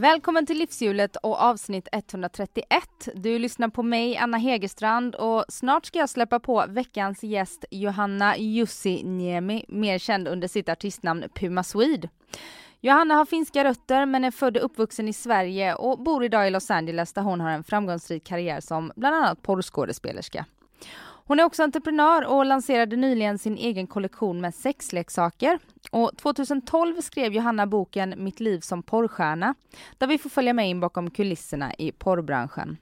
Välkommen till Livshjulet och avsnitt 131. Du lyssnar på mig, Anna Hegerstrand och snart ska jag släppa på veckans gäst Johanna Jussi Niemi, mer känd under sitt artistnamn Puma Swede. Johanna har finska rötter men är född och uppvuxen i Sverige och bor idag i Los Angeles där hon har en framgångsrik karriär som bland annat porrskådespelerska. Hon är också entreprenör och lanserade nyligen sin egen kollektion med sexleksaker. Och 2012 skrev Johanna boken Mitt liv som porrstjärna, där vi får följa med in bakom kulisserna i porrbranschen.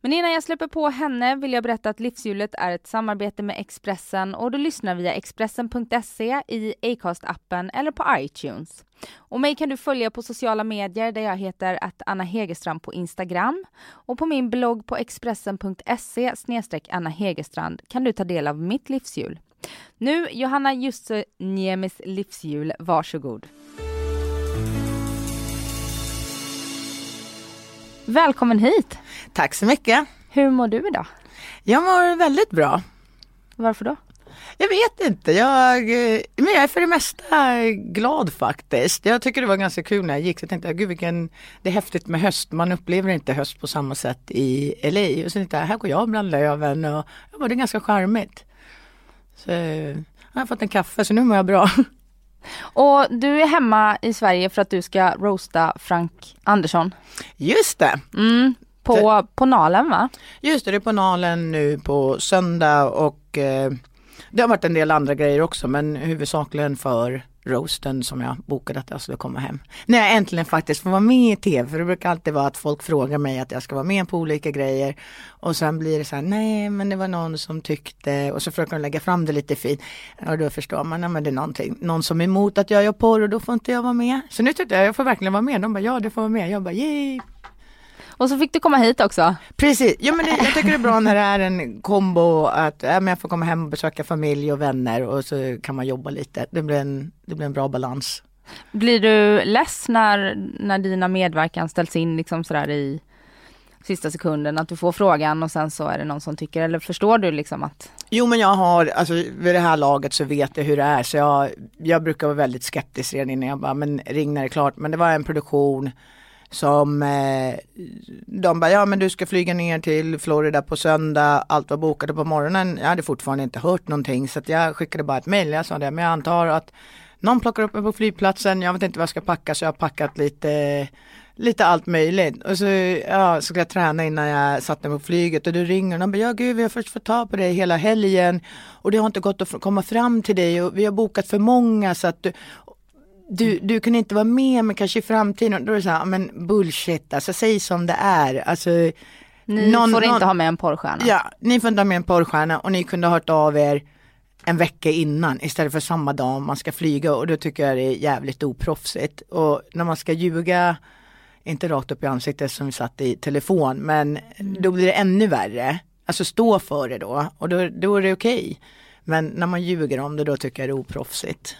Men innan jag släpper på henne vill jag berätta att Livshjulet är ett samarbete med Expressen och du lyssnar via Expressen.se i Acast-appen eller på iTunes. Och mig kan du följa på sociala medier där jag heter att Anna Hegerstrand på Instagram. Och på min blogg på Expressen.se Anna Hegerstrand kan du ta del av mitt livshjul. Nu Johanna Jusse Niemis livshjul, varsågod. Välkommen hit! Tack så mycket. Hur mår du idag? Jag mår väldigt bra. Varför då? Jag vet inte, jag, eh, men jag är för det mesta glad faktiskt. Jag tycker det var ganska kul när jag gick. Jag tänkte, gud vilken, det är häftigt med höst. Man upplever inte höst på samma sätt i LA. Och så tänkte jag, här går jag bland löven och ja, det är ganska charmigt. Så jag har fått en kaffe så nu mår jag bra. Och du är hemma i Sverige för att du ska roasta Frank Andersson. Just det. Mm, på, på Nalen va? Just det, det är på Nalen nu på söndag och eh, det har varit en del andra grejer också men huvudsakligen för roasten som jag bokade att jag skulle komma hem. När jag äntligen faktiskt får vara med i tv, för det brukar alltid vara att folk frågar mig att jag ska vara med på olika grejer och sen blir det så här, nej men det var någon som tyckte och så försöker de lägga fram det lite fint. Och då förstår man, nej men det är någonting, någon som är emot att jag gör porr och då får inte jag vara med. Så nu tyckte jag, jag får verkligen vara med. De bara, ja du får vara med. Jag bara, yay! Och så fick du komma hit också. Precis, ja, men det, jag tycker det är bra när det är en kombo att ja, men jag får komma hem och besöka familj och vänner och så kan man jobba lite. Det blir en, det blir en bra balans. Blir du less när, när dina medverkan ställs in liksom sådär i sista sekunden att du får frågan och sen så är det någon som tycker eller förstår du liksom att? Jo men jag har, alltså vid det här laget så vet jag hur det är så jag, jag brukar vara väldigt skeptisk redan innan jag bara men ring när det är klart men det var en produktion som eh, de bara, ja men du ska flyga ner till Florida på söndag, allt var bokat på morgonen. Jag hade fortfarande inte hört någonting så att jag skickade bara ett mail, jag sa det, men jag antar att någon plockar upp mig på flygplatsen, jag vet inte vad jag ska packa så jag har packat lite lite allt möjligt. Och så ja, ska jag träna innan jag satte mig på flyget. Och då ringer de och bara, ja gud vi har först fått ta på dig hela helgen. Och det har inte gått att komma fram till dig. Och vi har bokat för många så att du, du, du kan inte vara med men kanske i framtiden. Då är det så här, men bullshit, alltså säg som det är. Alltså, ni någon, får inte någon, ha med en porrstjärna. Ja, ni får inte ha med en porrstjärna och ni kunde ha hört av er en vecka innan istället för samma dag man ska flyga och då tycker jag det är jävligt oproffsigt. Och när man ska ljuga, inte rakt upp i ansiktet som vi satt i telefon, men då blir det ännu värre. Alltså stå för det då och då, då är det okej. Okay. Men när man ljuger om det då tycker jag det är oproffsigt.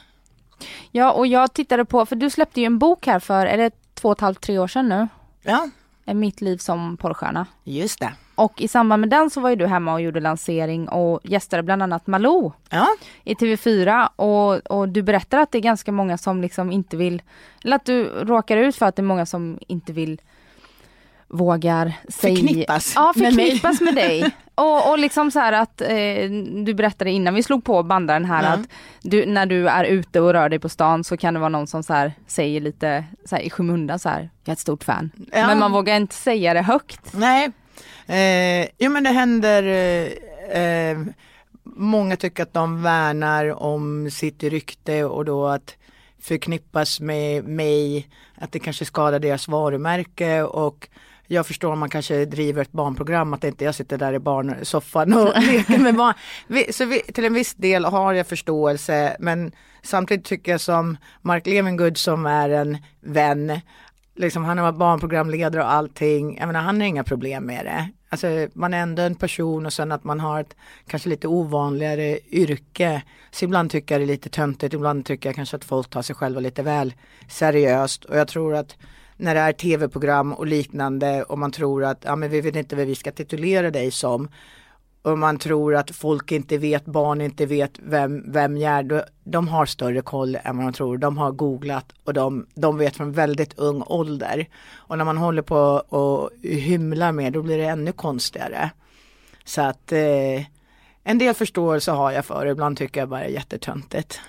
Ja, och jag tittade på, för du släppte ju en bok här för, är det två och ett halvt, tre år sedan nu? Ja. Mitt liv som porrstjärna. Just det. Och i samband med den så var ju du hemma och gjorde lansering och gästade bland annat Malou ja. i TV4 och, och du berättar att det är ganska många som liksom inte vill, eller att du råkar ut för att det är många som inte vill vågar säga... Förknippas, ja, förknippas med, med dig. Och, och liksom så här att eh, du berättade innan vi slog på bandaren här ja. att du, när du är ute och rör dig på stan så kan det vara någon som så här, säger lite så här, i skymundan så här, jag är ett stort fan. Ja. Men man vågar inte säga det högt. Nej, eh, jo men det händer eh, Många tycker att de värnar om sitt rykte och då att förknippas med mig, att det kanske skadar deras varumärke och jag förstår om man kanske driver ett barnprogram att inte jag sitter där i barnsoffan och leker med barn. Så vi, till en viss del har jag förståelse men samtidigt tycker jag som Mark Levengood som är en vän liksom, han har varit barnprogramledare och allting. Jag menar, han har inga problem med det. Alltså, man är ändå en person och sen att man har ett kanske lite ovanligare yrke. Så ibland tycker jag det är lite töntigt, ibland tycker jag kanske att folk tar sig själva lite väl seriöst. Och jag tror att när det är tv-program och liknande och man tror att ja, men vi vet inte vad vi ska titulera dig som och man tror att folk inte vet, barn inte vet vem, vem jag är, de har större koll än vad de tror. De har googlat och de, de vet från väldigt ung ålder. Och när man håller på och hymlar med då blir det ännu konstigare. Så att eh, en del förståelse har jag för det, ibland tycker jag bara det är jättetöntigt.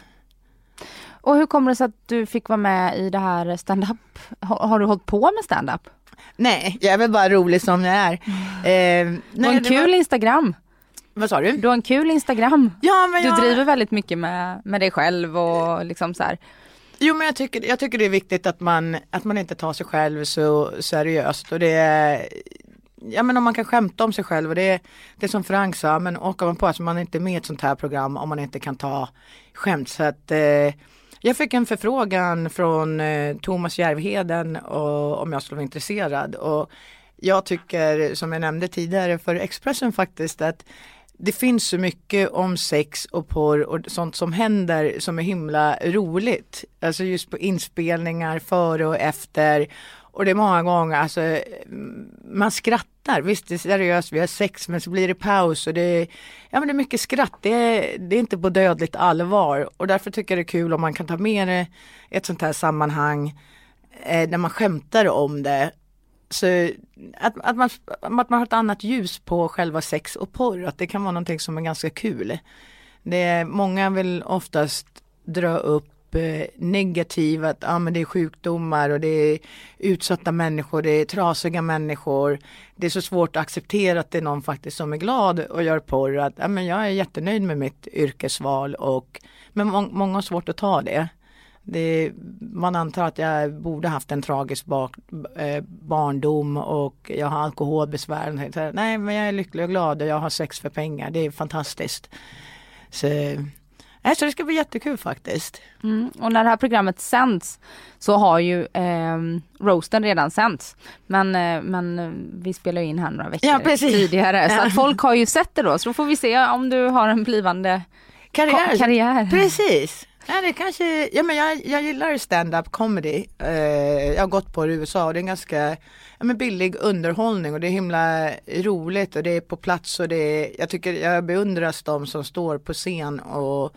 Och hur kommer det sig att du fick vara med i det här stand-up? Har, har du hållit på med stand-up? Nej, jag är väl bara rolig som jag är. Eh, du har en kul var... Instagram. Vad sa du? Du har en kul Instagram. Ja, men jag... Du driver väldigt mycket med, med dig själv och liksom så här. Jo men jag tycker, jag tycker det är viktigt att man, att man inte tar sig själv så seriöst och det är Ja men om man kan skämta om sig själv och det är, det är som Frank sa, men åker man på att man inte är med i ett sånt här program om man inte kan ta skämt. Så att eh, jag fick en förfrågan från eh, Thomas Järvheden och, om jag skulle vara intresserad. Och jag tycker, som jag nämnde tidigare för Expressen faktiskt, att det finns så mycket om sex och porr och sånt som händer som är himla roligt. Alltså just på inspelningar före och efter. Och det är många gånger, alltså man skrattar. Visst det är seriöst, vi har sex men så blir det paus och det är, ja, men det är mycket skratt. Det är, det är inte på dödligt allvar och därför tycker jag det är kul om man kan ta med det i ett sånt här sammanhang eh, när man skämtar om det så att, att, man, att man har ett annat ljus på själva sex och porr, att det kan vara någonting som är ganska kul. Det är, många vill oftast dra upp negativ, att ah, men det är sjukdomar och det är utsatta människor, det är trasiga människor. Det är så svårt att acceptera att det är någon faktiskt som är glad och gör porr. Att, ah, men jag är jättenöjd med mitt yrkesval och men må många har svårt att ta det. Det, man antar att jag borde haft en tragisk bak, eh, barndom och jag har alkoholbesvär. Nej men jag är lycklig och glad och jag har sex för pengar. Det är fantastiskt. Så, äh, så det ska bli jättekul faktiskt. Mm. Och när det här programmet sänds så har ju eh, roasten redan sänts. Men, eh, men vi spelar in här några veckor ja, tidigare. Så att folk har ju sett det då. Så då får vi se om du har en blivande karriär. karriär. Precis. Nej, det kanske, ja, men jag, jag gillar stand-up comedy. Eh, jag har gått på det i USA och det är en ganska ja, men billig underhållning och det är himla roligt och det är på plats och det är, jag tycker jag beundras de som står på scen och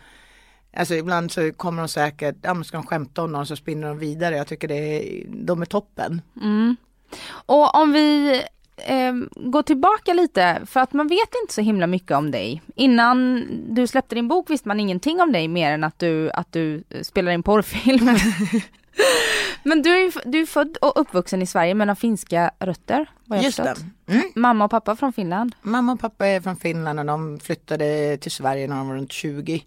Alltså ibland så kommer de säkert, ja men ska de skämta om någon så spinner de vidare. Jag tycker det är, de är toppen. Mm. Och om vi eh, gå tillbaka lite för att man vet inte så himla mycket om dig. Innan du släppte din bok visste man ingenting om dig mer än att du, att du spelar in porrfilm. men du är, du är född och uppvuxen i Sverige men har finska rötter. Vad jag Just det. Mm. Mamma och pappa från Finland? Mamma och pappa är från Finland och de flyttade till Sverige när de var runt 20.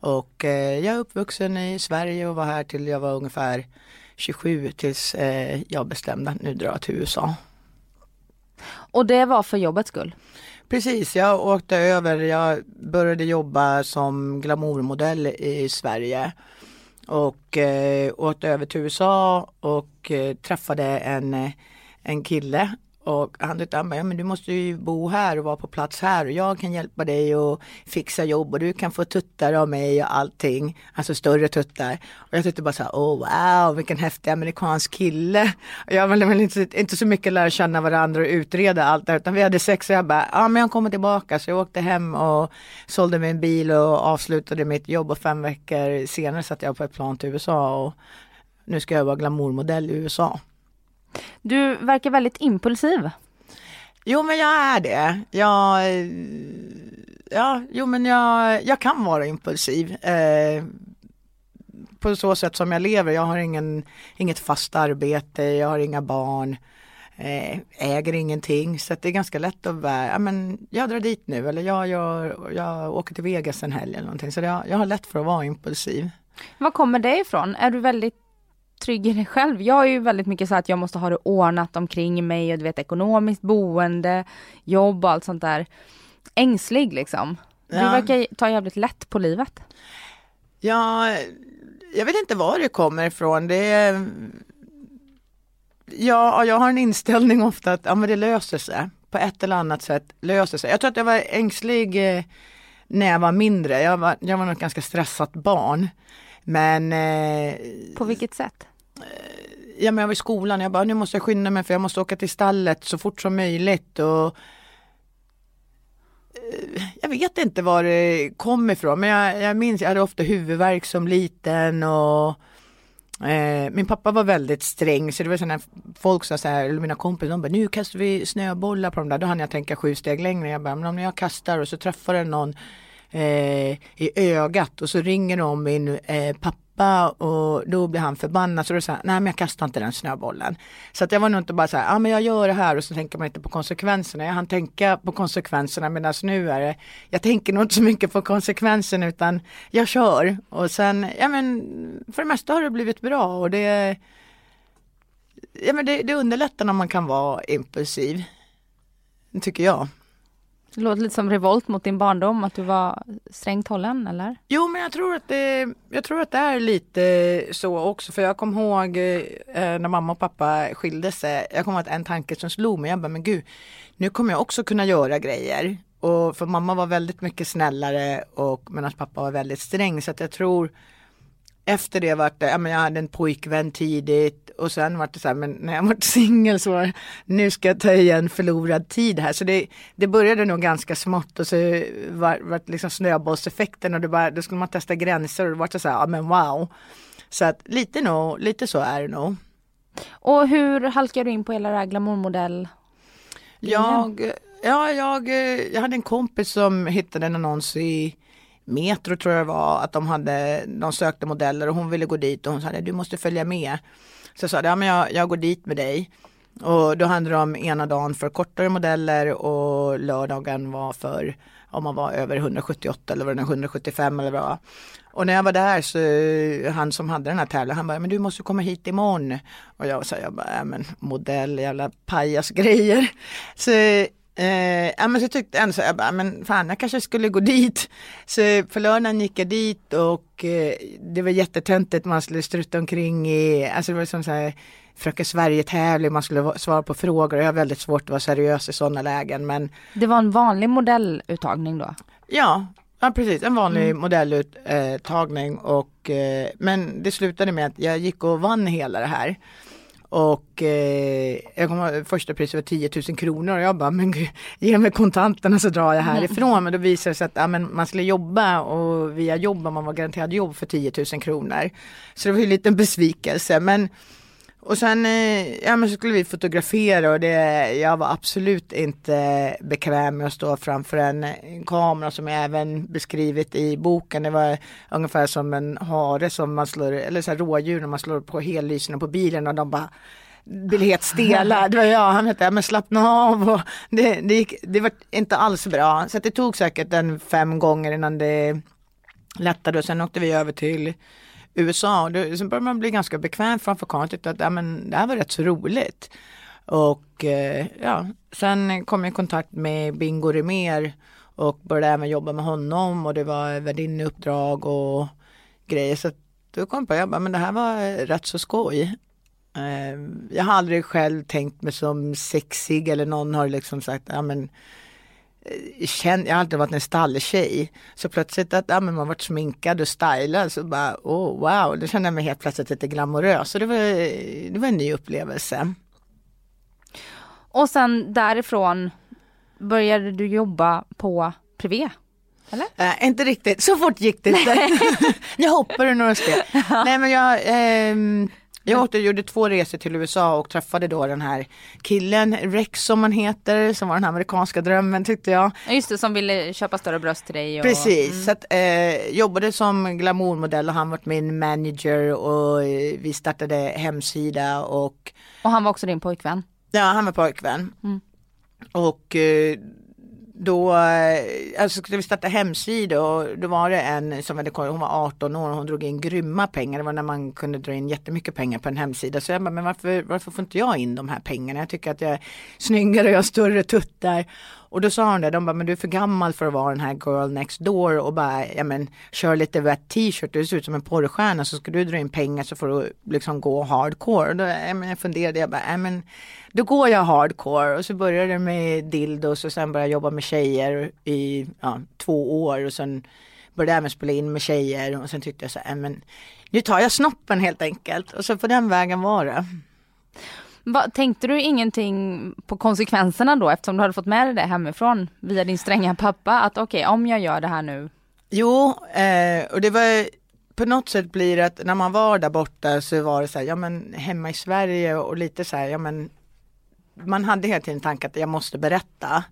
Och eh, jag är uppvuxen i Sverige och var här till jag var ungefär 27 tills eh, jag bestämde att nu dra till USA. Och det var för jobbets skull? Precis, jag åkte över, jag började jobba som glamourmodell i Sverige och eh, åkte över till USA och eh, träffade en, eh, en kille och han tyckte, ja, men du måste ju bo här och vara på plats här och jag kan hjälpa dig och fixa jobb och du kan få tuttar av mig och allting. Alltså större tuttar. Och jag tyckte bara så här, oh wow vilken häftig amerikansk kille. Och jag ville väl inte, inte så mycket lära känna varandra och utreda allt där utan vi hade sex och jag bara, ja men jag kommer tillbaka. Så jag åkte hem och sålde min bil och avslutade mitt jobb och fem veckor senare satt jag på ett plan till USA och nu ska jag vara glamourmodell i USA. Du verkar väldigt impulsiv. Jo men jag är det. Jag, ja, jo men jag, jag kan vara impulsiv. Eh, på så sätt som jag lever. Jag har ingen, inget fast arbete, jag har inga barn, eh, äger ingenting. Så det är ganska lätt att vara, ja men jag drar dit nu eller jag, jag, jag åker till Vegas en helg eller någonting. Så jag, jag har lätt för att vara impulsiv. Var kommer det ifrån? Är du väldigt trygg i dig själv? Jag är ju väldigt mycket så att jag måste ha det ordnat omkring mig och du vet ekonomiskt boende, jobb och allt sånt där. Ängslig liksom. Du Ja. verkar ta jävligt lätt på livet. Ja, jag vet inte var det kommer ifrån. Det är, ja, jag har en inställning ofta att ja, men det löser sig. På ett eller annat sätt löser sig. Jag tror att jag var ängslig eh, när jag var mindre. Jag var, jag var nog ett ganska stressat barn. Men eh, På vilket sätt? ja, men jag var i skolan, jag bara nu måste jag skynda mig för jag måste åka till stallet så fort som möjligt. Och, eh, jag vet inte var det kom ifrån men jag, jag minns jag hade ofta huvudvärk som liten och eh, min pappa var väldigt sträng så det var sådana folk sa så här, eller mina kompisar, de bara nu kastar vi snöbollar på dem där. Då hann jag tänka sju steg längre. Jag bara, men om jag kastar och så träffar det någon eh, i ögat och så ringer de min eh, pappa och då blir han förbannad så då säger han, nej men jag kastar inte den snöbollen. Så att jag var nog inte bara så här, ja ah, men jag gör det här och så tänker man inte på konsekvenserna. Jag hann tänka på konsekvenserna medan nu är det, jag tänker nog inte så mycket på konsekvenserna utan jag kör. Och sen, ja men för det mesta har det blivit bra och det, ja men det, det underlättar när man kan vara impulsiv. Tycker jag. Det låter lite som revolt mot din barndom, att du var strängt hållen eller? Jo, men jag tror att det, jag tror att det är lite så också. För jag kommer ihåg eh, när mamma och pappa skilde sig. Jag kommer ihåg att en tanke som slog mig. Jag bara, men gud, nu kommer jag också kunna göra grejer. Och för mamma var väldigt mycket snällare och medan pappa var väldigt sträng. Så att jag tror efter det vart det, jag hade en pojkvän tidigt och sen vart det så här, men när jag var singel så var nu ska jag ta igen förlorad tid här. Så det, det började nog ganska smått och så var, var det liksom snöbollseffekten och det bara, då skulle man testa gränser och det var så här, ja men wow. Så att lite, nog, lite så är det nog. Och hur halkar du in på hela det här glamourmodell? Jag, ja, jag, jag hade en kompis som hittade en annons i Metro tror jag var, att de hade, de sökte modeller och hon ville gå dit och hon sa du måste följa med. Så jag sa, ja men jag, jag går dit med dig. Och då handlade det om ena dagen för kortare modeller och lördagen var för om man var över 178 eller var det 175 eller vad det var. Och när jag var där så han som hade den här tävlingen han bara, men du måste komma hit imorgon. Och jag sa, jag bara, men modell, jävla pajasgrejer. Så Eh, ja, men så tyckte jag ändå så jag bara, men fan jag kanske skulle gå dit. Så på lördagen gick jag dit och eh, det var jättetöntigt, man skulle strutta omkring i, alltså det var som så här Fröken Sverige-tävling, man skulle va- svara på frågor. Jag har väldigt svårt att vara seriös i sådana lägen men Det var en vanlig modelluttagning då? ja, ja precis, en vanlig modelluttagning och eh, men det slutade med att jag gick och vann hela det här. Och eh, jag kommer första priset var 10 000 kronor och jag bara, men gud, ge mig kontanterna så drar jag härifrån. Men då visade det sig att ja, men man skulle jobba och via jobb, man var garanterad jobb för 10 000 kronor. Så det var ju en liten besvikelse. Men och sen eh, ja, men så skulle vi fotografera och det, jag var absolut inte bekväm med att stå framför en, en kamera som är även beskrivit i boken. Det var ungefär som en hare som man slår, eller så här rådjur när man slår på hellysen på bilen och de bara blir helt stela. Det var jag, han hette, ja, men slappna av och det, det, gick, det var inte alls bra. Så det tog säkert en fem gånger innan det lättade och sen åkte vi över till USA och då, sen började man bli ganska bekväm framför kameran tyckte att ja, men det här var rätt så roligt. Och eh, ja, sen kom jag i kontakt med Bingo Rimér och började även jobba med honom och det var värdinneuppdrag och grejer. Så då kom jag på, jag bara, men det här var rätt så skoj. Eh, jag har aldrig själv tänkt mig som sexig eller någon har liksom sagt, ja men känd, jag har alltid varit en stalltjej. Så plötsligt att ja, men man varit sminkad och stylad så bara oh, wow, då kände jag mig helt plötsligt lite glamorös. Så det var, det var en ny upplevelse. Och sen därifrån började du jobba på Privé? Äh, inte riktigt, så fort gick det inte. jag hoppade några steg. Nej men jag, ehm, jag åkte, gjorde två resor till USA och träffade då den här killen, Rex som han heter, som var den amerikanska drömmen tyckte jag. Ja, Just det, som ville köpa större bröst till dig. Och, Precis, så att, eh, jobbade som glamourmodell och han var min manager och eh, vi startade hemsida och och han var också din pojkvän. ja, han var pojkvän. Mm. Och eh, då eh, alltså skulle vi starta hemsida och då var det en som hade hon var 18 år och hon drog in grymma pengar. Det var när man kunde dra in jättemycket pengar på en hemsida. Så jag bara, men varför, varför får inte jag in de här pengarna? Jag tycker att jag är snyggare och jag har större tuttar. Och då sa hon det, de bara, men du är för gammal för att vara den här girl next door och bara, ja men kör lite vett t-shirt, du ser ut som en porrstjärna så ska du dra in pengar så får du liksom gå hardcore. Och då, ja, men jag funderade, jag bara, ja men då går jag hardcore. Och så började det med dildos och sen började jag jobba med tjejer i ja, två år. Och sen började jag även spela in med tjejer. Och sen tyckte jag så här, men nu tar jag snoppen helt enkelt. Och så på den vägen var det. Va, tänkte du ingenting på konsekvenserna då eftersom du hade fått med dig det hemifrån via din stränga pappa att okej okay, om jag gör det här nu? Jo, eh, och det var på något sätt blir det att när man var där borta så var det så här, ja men hemma i Sverige och lite så här, ja men man hade hela tiden tanken att jag måste berätta.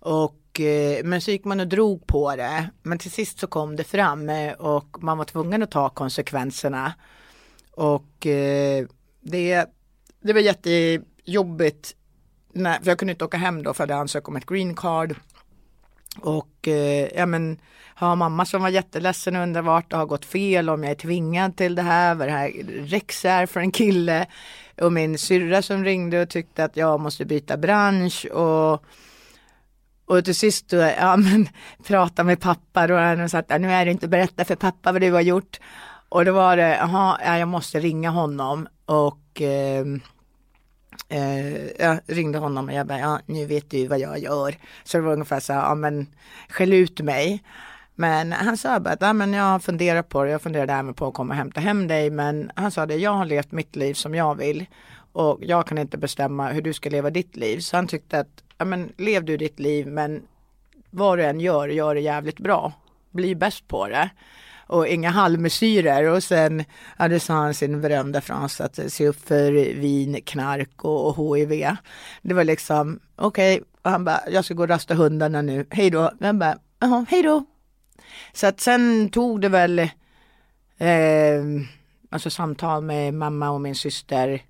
Och, eh, men så gick man och drog på det. Men till sist så kom det fram eh, och man var tvungen att ta konsekvenserna. Och eh, det, det var jättejobbigt. När, för jag kunde inte åka hem då för att jag ansökt om ett green card. Och eh, ja men har mamma som var jätteledsen och undrar vart det har gått fel, om jag är tvingad till det här, vad det här Rex är för en kille. Och min syrra som ringde och tyckte att jag måste byta bransch och och till sist då, ja men prata med pappa då han sa att nu är det inte berätta för pappa vad du har gjort. Och då var det, jaha, ja, jag måste ringa honom och eh, eh, jag ringde honom och jag bara, ja nu vet du vad jag gör. Så det var ungefär så här, ja men skäll ut mig. Men han sa bara att ja, men jag funderar på det, jag funderar även på att komma och hämta hem dig. Men han sa det, jag har levt mitt liv som jag vill. Och jag kan inte bestämma hur du ska leva ditt liv. Så han tyckte att, ja men lev du ditt liv men vad du än gör, gör det jävligt bra. Bli bäst på det. Och inga halvmesyrer. Och sen ja, han sin berömda frans att se upp för vin, knark och, och HIV. Det var liksom, okej, okay. han bara, jag ska gå och rasta hundarna nu, hej då. Han bara, jaha, hej då. Så att sen tog det väl eh, alltså samtal med mamma och min syster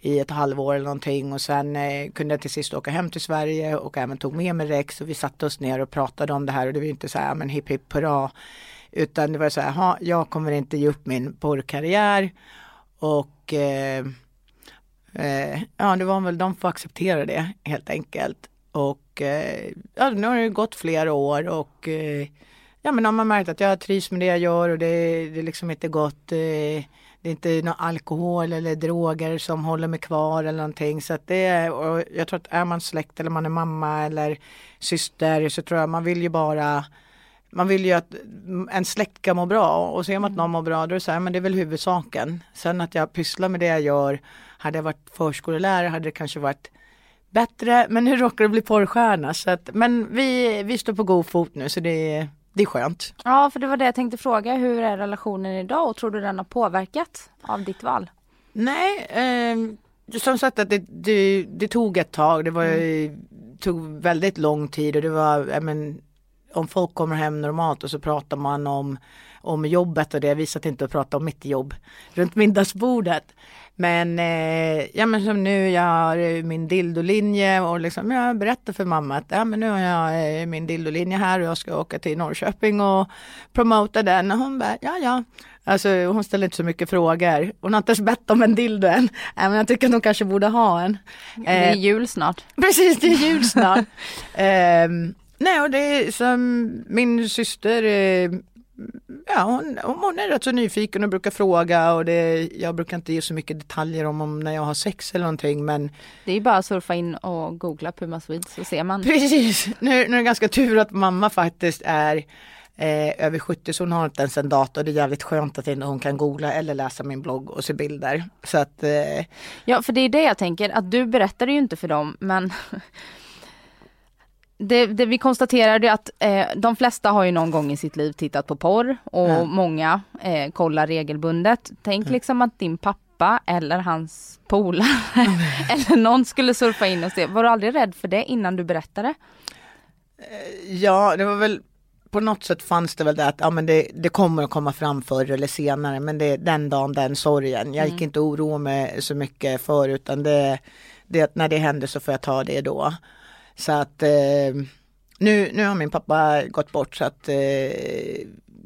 i ett halvår eller någonting och sen eh, kunde jag till sist åka hem till Sverige och även tog med mig Rex och vi satte oss ner och pratade om det här och det var inte så här men hipp hipp hurra utan det var så här, jag kommer inte ge upp min porrkarriär och eh, eh, ja det var väl de får acceptera det helt enkelt och eh, ja, nu har det gått flera år och eh, ja men har man märkt att jag trivs med det jag gör och det, det är liksom inte gott eh, det är inte någon alkohol eller droger som håller mig kvar eller någonting. Så att det är, och jag tror att är man släkt eller man är mamma eller syster så tror jag man vill ju bara man vill ju att en släkt ska må bra och ser man att någon mår bra då är det så här, men det är väl huvudsaken. Sen att jag pysslar med det jag gör, hade jag varit förskollärare hade det kanske varit bättre, men nu råkar det bli porrstjärna. Så att, men vi, vi står på god fot nu så det är det är skönt. Ja, för det var det jag tänkte fråga. Hur är relationen idag och tror du den har påverkat av ditt val? Nej, eh, som sagt att det, det, det, tog ett tag. Det var, mm. tog väldigt lång tid och det var, men, om folk kommer hem normalt och så pratar man om, om jobbet och det. Jag visat inte att prata om mitt jobb runt middagsbordet. Men, eh, ja men som nu, jag har min dildolinje och liksom jag berättar för mamma att ja men nu har jag eh, min dildolinje här och jag ska åka till Norrköping och promota den. Och hon bara, ja ja. Alltså hon ställer inte så mycket frågor. Hon har inte ens bett om en dildo än. men jag tycker att hon kanske borde ha en. Det är eh, jul snart. Precis, det är jul snart. nej och det är som min syster eh, ja, hon, hon är rätt så nyfiken och brukar fråga och det, jag brukar inte ge så mycket detaljer om, om när jag har sex eller någonting men Det är bara att surfa in och googla Puma Swede så ser man. Precis, nu, nu är det ganska tur att mamma faktiskt är eh, över 70 så hon har inte ens en dator. Det är jävligt skönt att hon kan googla eller läsa min blogg och se bilder. Så att, eh... Ja för det är det jag tänker att du berättar ju inte för dem men det, det, vi konstaterade att eh, de flesta har ju någon gång i sitt liv tittat på porr och ja. många eh, kollar regelbundet. Tänk ja. liksom att din pappa eller hans polare eller någon skulle surfa in och se. Var du aldrig rädd för det innan du berättade? Eh, ja, det var väl på något sätt fanns det väl det att ja, men det, det kommer att komma fram förr eller senare men det är den dagen, den sorgen. Jag gick mm. inte oroa mig så mycket för utan det, det när det händer så får jag ta det då. Så att, eh, nu, nu har min pappa gått bort så att eh,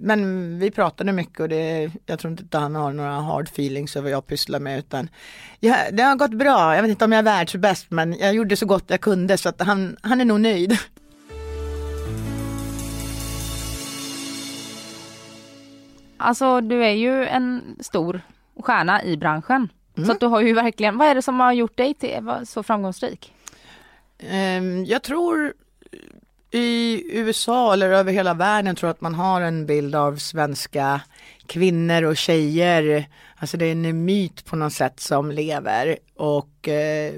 men vi pratade mycket och det, jag tror inte att han har några hard feelings över vad jag pysslar med utan ja, det har gått bra. Jag vet inte om jag är världsbäst men jag gjorde så gott jag kunde så att han, han är nog nöjd. Alltså du är ju en stor stjärna i branschen. Mm. Så att du har ju verkligen, vad är det som har gjort dig till så framgångsrik? Ehm, jag tror i USA eller över hela världen tror jag att man har en bild av svenska kvinnor och tjejer. Alltså det är en myt på något sätt som lever och eh,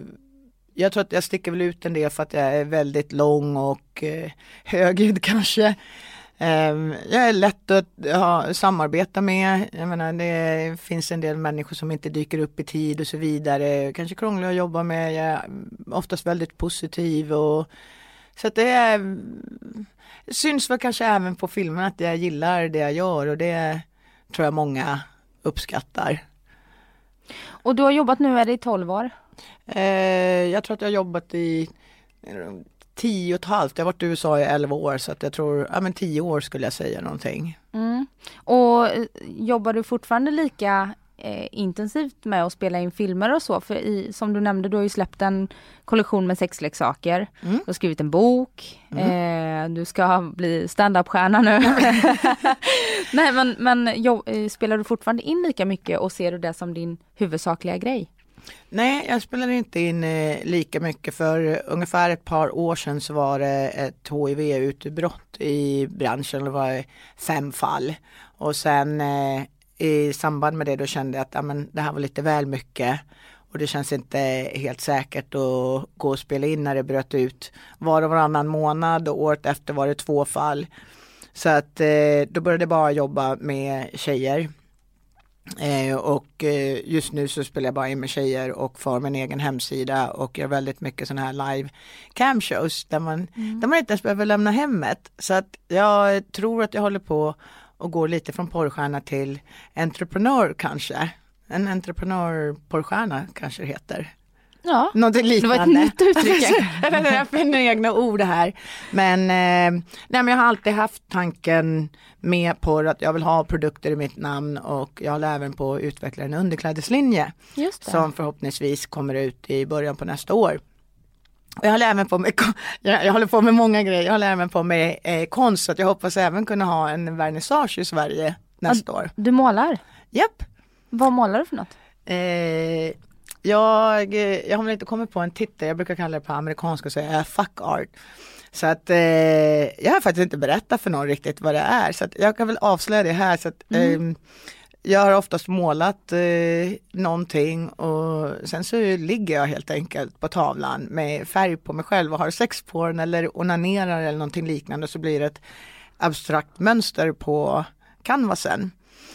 jag tror att jag sticker väl ut en del för att jag är väldigt lång och eh, högljudd kanske. Ehm, jag är lätt att ha, samarbeta med. Jag menar, det finns en del människor som inte dyker upp i tid och så vidare. Kanske krånglig att jobba med. Jag är oftast väldigt positiv. Och, så att det är, syns väl kanske även på filmen att jag gillar det jag gör och det tror jag många uppskattar. Och du har jobbat nu, är det i 12 år? Eh, jag tror att jag har jobbat i tio och ett halvt. Jag har varit i USA i elva år så att jag tror, ja men tio år skulle jag säga någonting. Mm. Och eh, jobbar du fortfarande lika eh, intensivt med att spela in filmer och så? För i, som du nämnde, du har ju släppt en kollektion med sexleksaker. Mm. Du har skrivit en bok. Mm. Eh, du ska bli standup-stjärna nu. Nej men, men jo, eh, spelar du fortfarande in lika mycket och ser du det som din huvudsakliga grej? Nej, jag spelar inte in eh, lika mycket. För ungefär ett par år sedan så var det ett HIV-utbrott i branschen. Det var fem fall. Och sen eh, i samband med det då kände jag att ja, men det här var lite väl mycket. Och det känns inte helt säkert att gå och spela in när det bröt ut var och varannan månad. Och året efter var det två fall. Så att eh, då började jag bara jobba med tjejer. Eh, och eh, just nu så spelar jag bara in med tjejer och får min egen hemsida och gör väldigt mycket sådana här live cam shows där man, mm. där man inte ens behöver lämna hemmet. Så att jag tror att jag håller på och går lite från porrstjärna till entreprenör kanske. En entreprenör porrstjärna kanske det heter. Ja, Någonting liknande. det var ett nytt uttryck. jag finner egna ord här. Men, eh, nej, men jag har alltid haft tanken med på att jag vill ha produkter i mitt namn och jag håller även på att utveckla en underklädeslinje. Som förhoppningsvis kommer ut i början på nästa år. Jag håller även på med, jag, håller på med många grejer, jag håller även på med eh, konst så jag hoppas även kunna ha en vernissage i Sverige nästa år. Du målar? Japp. Vad målar du för något? Eh, jag, jag har väl inte kommit på en titel, jag brukar kalla det på amerikanska och säga fuck art. Så att eh, jag har faktiskt inte berättat för någon riktigt vad det är så att jag kan väl avslöja det här. Så att, mm. eh, jag har oftast målat eh, någonting och sen så ligger jag helt enkelt på tavlan med färg på mig själv och har sex på den eller onanerar eller någonting liknande så blir det ett abstrakt mönster på canvasen.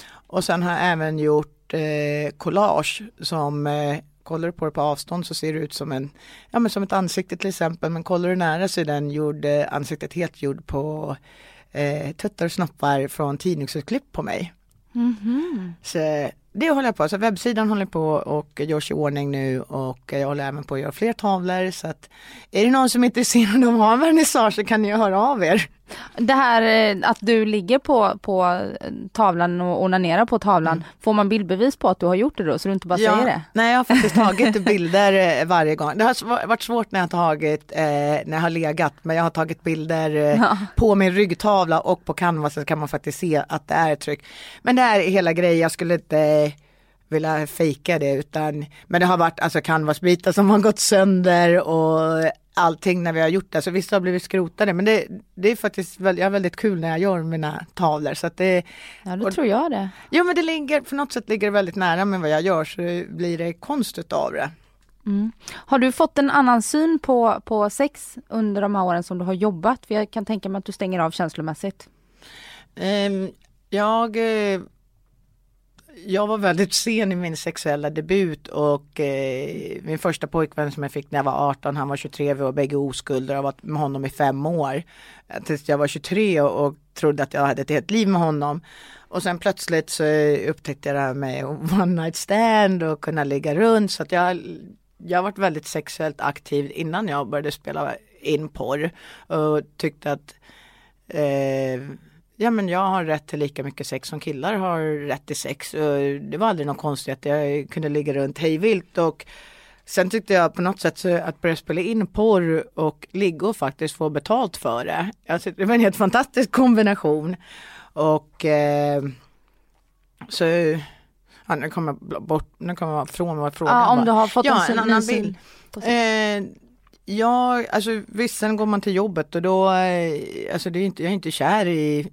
Och sen har jag även gjort eh, collage som eh, kollar du på det på avstånd så ser det ut som en, ja men som ett ansikte till exempel, men kollar du nära så är den gjord, eh, ansiktet helt gjord på eh, tuttar och snoppar från tidningsutklipp på mig. Mm -hmm. Så det håller jag på, så webbsidan håller på och görs i ordning nu och jag håller även på att göra fler tavlor så att är det någon som är intresserad av att ha en vernissage så kan ni höra av er. Det här eh, att du ligger på, på tavlan och onanerar på tavlan, mm. får man bildbevis på att du har gjort det då så du inte bara ja, säger det? Nej jag har faktiskt tagit bilder eh, varje gång. Det har varit svårt när jag har tagit, eh, när jag har legat, men jag har tagit bilder eh, ja. på min ryggtavla och på canvasen kan man faktiskt se att det är ett tryck. Men det är hela grejen, jag skulle inte vilja fejka det utan men det har varit alltså canvasbitar som har gått sönder och allting när vi har gjort det. Så vissa har blivit skrotade men det, det är faktiskt väldigt, jag har väldigt kul när jag gör mina tavlor. Så att det, ja det och, tror jag det. Jo men det ligger, på något sätt ligger det väldigt nära med vad jag gör så blir det konst utav det. Mm. Har du fått en annan syn på, på sex under de här åren som du har jobbat? För jag kan tänka mig att du stänger av känslomässigt. Um, jag uh, jag var väldigt sen i min sexuella debut och eh, min första pojkvän som jag fick när jag var 18, han var 23, vi var bägge oskulder, och har varit med honom i fem år. Tills jag var 23 och, och trodde att jag hade ett helt liv med honom. Och sen plötsligt så upptäckte jag det här med one night stand och kunna ligga runt så att jag jag har varit väldigt sexuellt aktiv innan jag började spela in porr och tyckte att eh, ja men jag har rätt till lika mycket sex som killar har rätt till sex. Det var aldrig något konstigt att jag kunde ligga runt hejvilt och Sen tyckte jag på något sätt att börja spela in porr och ligga och faktiskt få betalt för det. Alltså, det var en helt fantastisk kombination. Och eh, så Ja, nu kommer jag bort, nu kommer jag från vad frågan Ja, om var. du har fått ja, en, en annan bild. Eh, ja, alltså visst sen går man till jobbet och då, eh, alltså det är inte, jag är inte kär i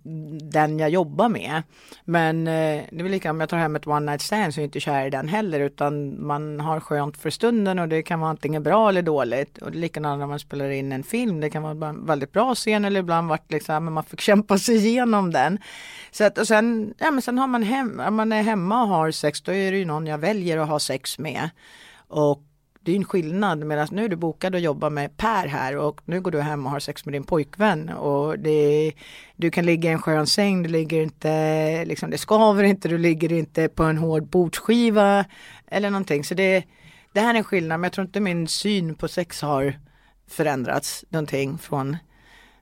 den jag jobbar med. Men eh, det är väl lika om jag tar hem ett one night stand så är jag inte kär i den heller utan man har skönt för stunden och det kan vara antingen bra eller dåligt. Och det är likadant när man spelar in en film, det kan vara en väldigt bra scen eller ibland vart liksom, men man fick kämpa sig igenom den. Så att, och sen, ja men sen har man hem, om man är hemma och har sex då är det ju någon jag väljer att ha sex med. Och det är en skillnad medan nu är du bokad och jobbar med Per här och nu går du hem och har sex med din pojkvän och det, du kan ligga i en skön säng, du ligger inte, liksom, det skaver inte, du ligger inte på en hård bordsskiva eller någonting. Så det, det här är en skillnad men jag tror inte min syn på sex har förändrats någonting från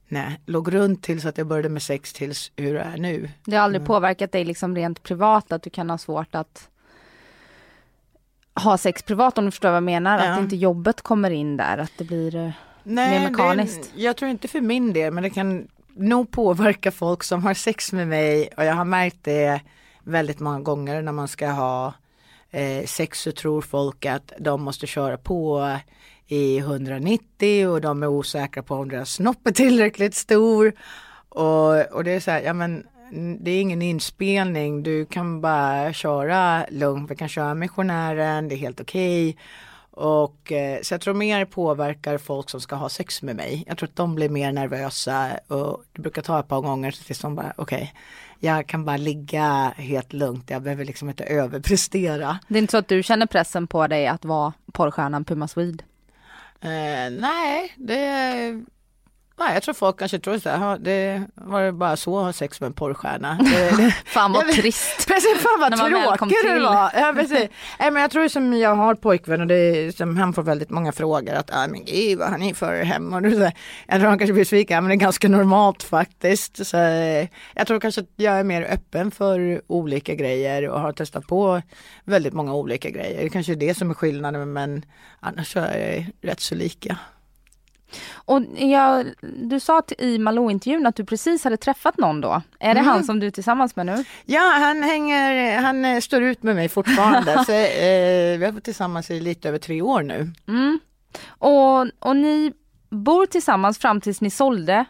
Nej, låg runt tills att jag började med sex tills hur det är nu. Det har aldrig påverkat dig liksom rent privat att du kan ha svårt att ha sex privat om du förstår vad jag menar. Ja. Att inte jobbet kommer in där, att det blir eh, Nej, Mer mekaniskt. Det, jag tror inte för min del men det kan nog påverka folk som har sex med mig och jag har märkt det väldigt många gånger när man ska ha eh, sex så tror folk att de måste köra på i 190 och de är osäkra på om deras snopp är tillräckligt stor. Och, och det är så här, ja men det är ingen inspelning, du kan bara köra lugnt, vi kan köra missionären, det är helt okej. Och eh, så jag tror mer påverkar folk som ska ha sex med mig. Jag tror att de blir mer nervösa och det brukar ta ett par gånger tills de bara okej, jag kan bara ligga helt lugnt, jag behöver liksom inte överprestera. Det är inte så att du känner pressen på dig att vara porrstjärnan Puma Swede? Eh, nej, det Nej, jag tror folk kanske tror så här, "Ja, det var det bara så att ha sex med en porrstjärna. Fan vad Jag trist. Precis, fan vad tråkigt det till. var. Ja, precis. Nej, men jag tror som jag har pojkvän och det är, som han får väldigt många frågor att ah, men gud vad har ni för hemma? Och du säger, jag tror han kanske blir besviken men det är ganska normalt faktiskt. Så, eh, jag tror kanske att jag är mer öppen för olika grejer och har testat på väldigt många olika grejer. Det kanske är det som är skillnaden men annars så är det rätt så lika. Och jag, du sa till- i Malou-intervjun att du precis hade träffat någon då. Är det Mm. han som du är tillsammans med nu? Ja, han hänger, han eh, står ut med mig fortfarande. så, eh, vi har varit tillsammans i lite över tre år nu. Mm. Och, och ni bor tillsammans fram tills ni sålde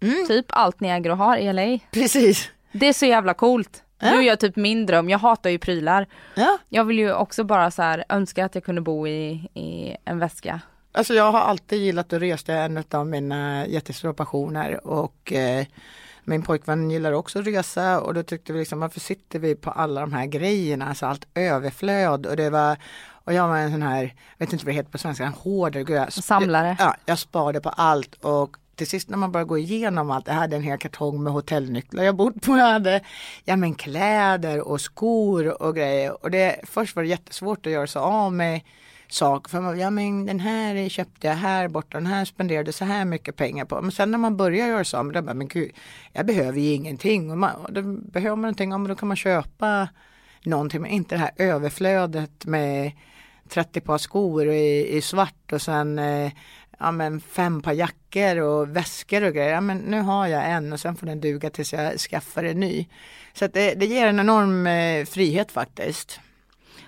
Mm. typ allt ni äger och har i LA. Precis. Det är så jävla coolt. Ja. Du gör typ min dröm, jag hatar ju prylar. Ja. Jag vill ju också bara så här önska att jag kunde bo i, i en väska. Alltså jag har alltid gillat att resa, det är en av mina jättestora passioner. Och eh, min pojkvän gillar också att resa. Och då tyckte vi liksom varför sitter vi på alla de här grejerna, alltså allt överflöd. Och det var och jag var en sån här, jag vet inte vad det heter på svenska, en hoarder, jag, Samlare. Ja, jag sparade på allt. Och till sist när man börjar gå igenom allt, jag hade en hel kartong med hotellnycklar jag bott på, jag hade ja, men kläder och skor och grejer. Och det, först var det jättesvårt att göra sig av med saker. För man, ja men den här köpte jag här borta, den här spenderade så här mycket pengar på. Men sen när man börjar göra så, men då bara, men gud, jag behöver ju ingenting. Och man, och då behöver man någonting, ja, men då kan man köpa någonting, men inte det här överflödet med 30 par skor i, i svart och sen eh, ja, men fem par jackor och väskor och grejer. Ja, men nu har jag en och sen får den duga tills jag skaffar en ny. Så att det, det ger en enorm eh, frihet faktiskt.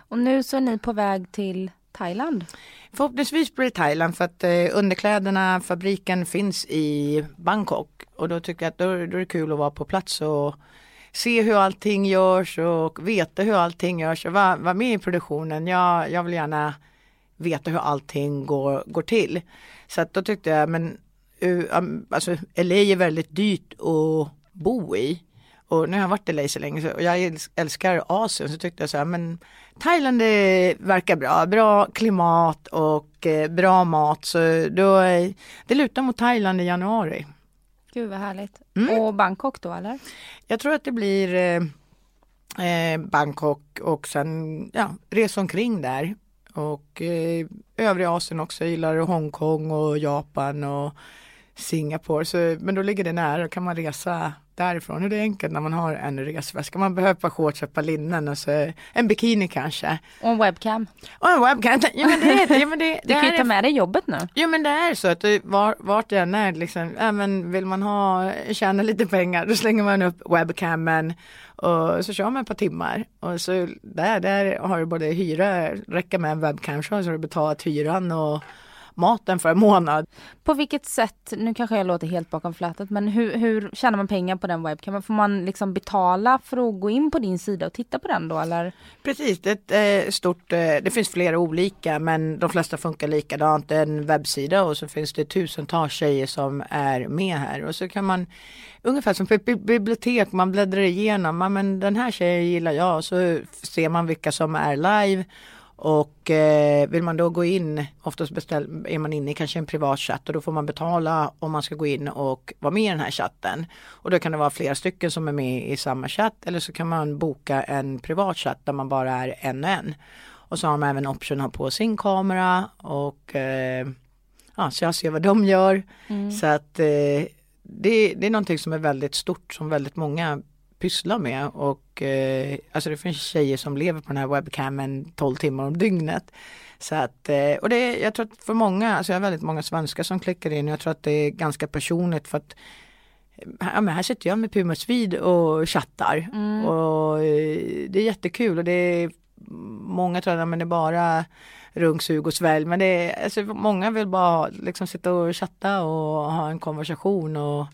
Och nu så är ni på väg till Thailand. Förhoppningsvis blir det Thailand för att eh, underkläderna, fabriken finns i Bangkok och då tycker jag att då, då är det kul att vara på plats och se hur allting görs och veta hur allting görs och vara, vara med i produktionen. Jag, jag vill gärna veta hur allting går, går till. Så att då tyckte jag, men uh, alltså LA är väldigt dyrt att bo i. Och nu har jag varit i LA så länge så, och jag äls- älskar Asien så tyckte jag så här, men Thailand det verkar bra, bra klimat och eh, bra mat så då, eh, det lutar mot Thailand i januari. Gud vad härligt. Mm. Och Bangkok då eller? Jag tror att det blir eh, eh, Bangkok och sen ja, resa omkring där. och eh, övriga Asien också. Jag gillar Hongkong och Japan och Singapore. Så, men då ligger det nära, då kan man resa därifrån. Och det är enkelt när man har en resväska. Man behöver ett par shorts, ett par linnen och så en bikini kanske. Och en webcam. Och en webcam. Ja, men det, ja, men det, Du det kan ju är- ta med dig jobbet nu. Jo men det är så att var, vart det än är liksom, ja, men vill man ha, tjäna lite pengar då slänger man upp webcamen och så kör man ett par timmar. Och så där, där har du både hyra, räcker med en webcam så har du betalat hyran och maten för en månad. På vilket sätt, nu kanske jag låter helt bakom flötet, men hur, hur tjänar man pengar på den webcamen? Får man liksom betala för att gå in på din sida och titta på den då eller? Precis, det är ett eh, stort, eh, det finns flera olika men de flesta funkar likadant. Det är en webbsida och så finns det tusentals tjejer som är med här och så kan man ungefär som på ett bi- bibliotek, man bläddrar igenom, men den här tjejen gillar jag och så ser man vilka som är live och eh, vill man då gå in, oftast beställ, är man inne i kanske en privat chatt och då får man betala om man ska gå in och vara med i den här chatten. Och då kan det vara flera stycken som är med i samma chatt eller så kan man boka en privat chatt där man bara är en och en. Och så har man även option att ha på sin kamera och eh, ja, så jag ser vad de gör. Så att eh, det, det är någonting som är väldigt stort som väldigt många pysslar med och eh, alltså det finns tjejer som lever på den här webcamen 12 timmar om dygnet. Så att, eh, och det, jag tror att för många, alltså jag har väldigt många svenskar som klickar in och jag tror att det är ganska personligt för att Ja, men här sitter jag med Puma Swede och chattar. Och eh, det är jättekul och det är många tror att men det är bara runk, sug och svälj. Men det är, alltså, många vill bara liksom sitta och chatta och ha en konversation och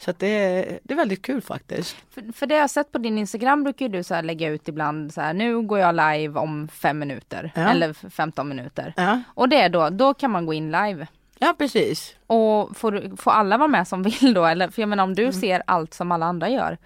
så att det, är, det är väldigt kul faktiskt. För, för det jag har sett på din Instagram brukar du så lägga ut ibland så här, nu går jag live om fem minuter Ja. eller f- 15 minuter. Ja, Och det är då, då kan man gå in live. ja precis. Och får, får alla vara med som vill då? Eller, för jag menar om du ser allt som alla andra gör.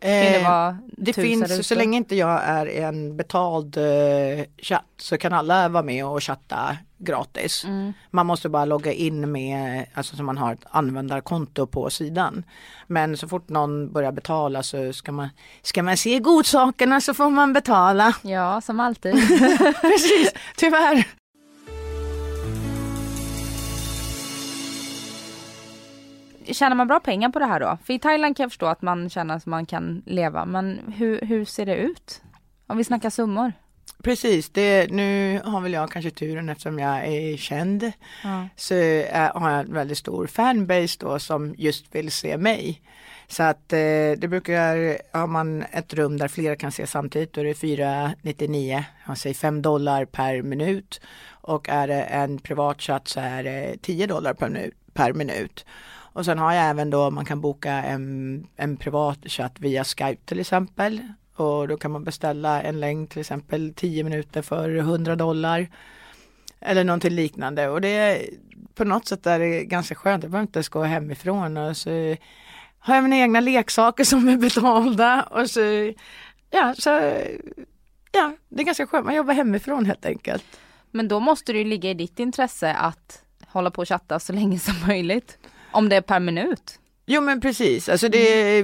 Det Eh, vara Det finns, så länge inte jag är en betald eh, chatt så kan alla vara med och chatta gratis. Mm. Man måste bara logga in med, alltså så man har ett användarkonto på sidan. Men så fort någon börjar betala så ska man, ska man se godsakerna så får man betala. Ja, som alltid. Precis, tyvärr. Tjänar man bra pengar på det här då? För i Thailand kan jag förstå att man känner att man kan leva, men hur, hur ser det ut? Om vi snackar summor. Precis, det, nu har väl jag kanske turen eftersom jag är känd. Ja. så eh, har jag en väldigt stor fanbase då som just vill se mig. Så att eh, det brukar, har man ett rum där flera kan se samtidigt då är det 499, jag säger 5 dollar per minut. Och är det en privat chatt så är det 10 dollar per minut. Per minut. Och sen har jag även då man kan boka en, en privat chatt via Skype till exempel. Och då kan man beställa en längd till exempel 10 minuter för 100 dollar. Eller någonting liknande och det är på något sätt är det ganska skönt. Jag behöver inte ens gå hemifrån och så har jag mina egna leksaker som är betalda och så ja, så ja, det är ganska skönt. Man jobbar hemifrån helt enkelt. Men då måste det ju ligga i ditt intresse att hålla på och chatta så länge som möjligt. Om det är per minut. Jo men precis, alltså det,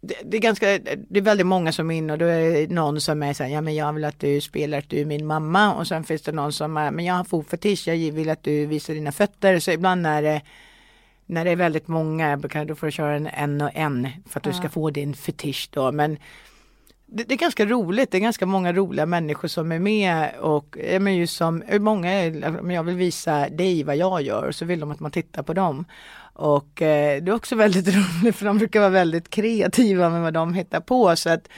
det, det är ganska, det är väldigt många som är inne och då är det någon som är så här, ja men jag vill att du spelar att du är min mamma och sen finns det någon som är, men jag har fotfetisch, jag vill att du visar dina fötter. Så ibland är det när det är väldigt många, då får du köra en en och en för att du ska få din fetisch då. Men det, det är ganska roligt, det är ganska många roliga människor som är med och men just som, många är, men jag vill visa dig vad jag gör och så vill de att man tittar på dem. Och eh, det är också väldigt roligt för de brukar vara väldigt kreativa med vad de hittar på. Så att,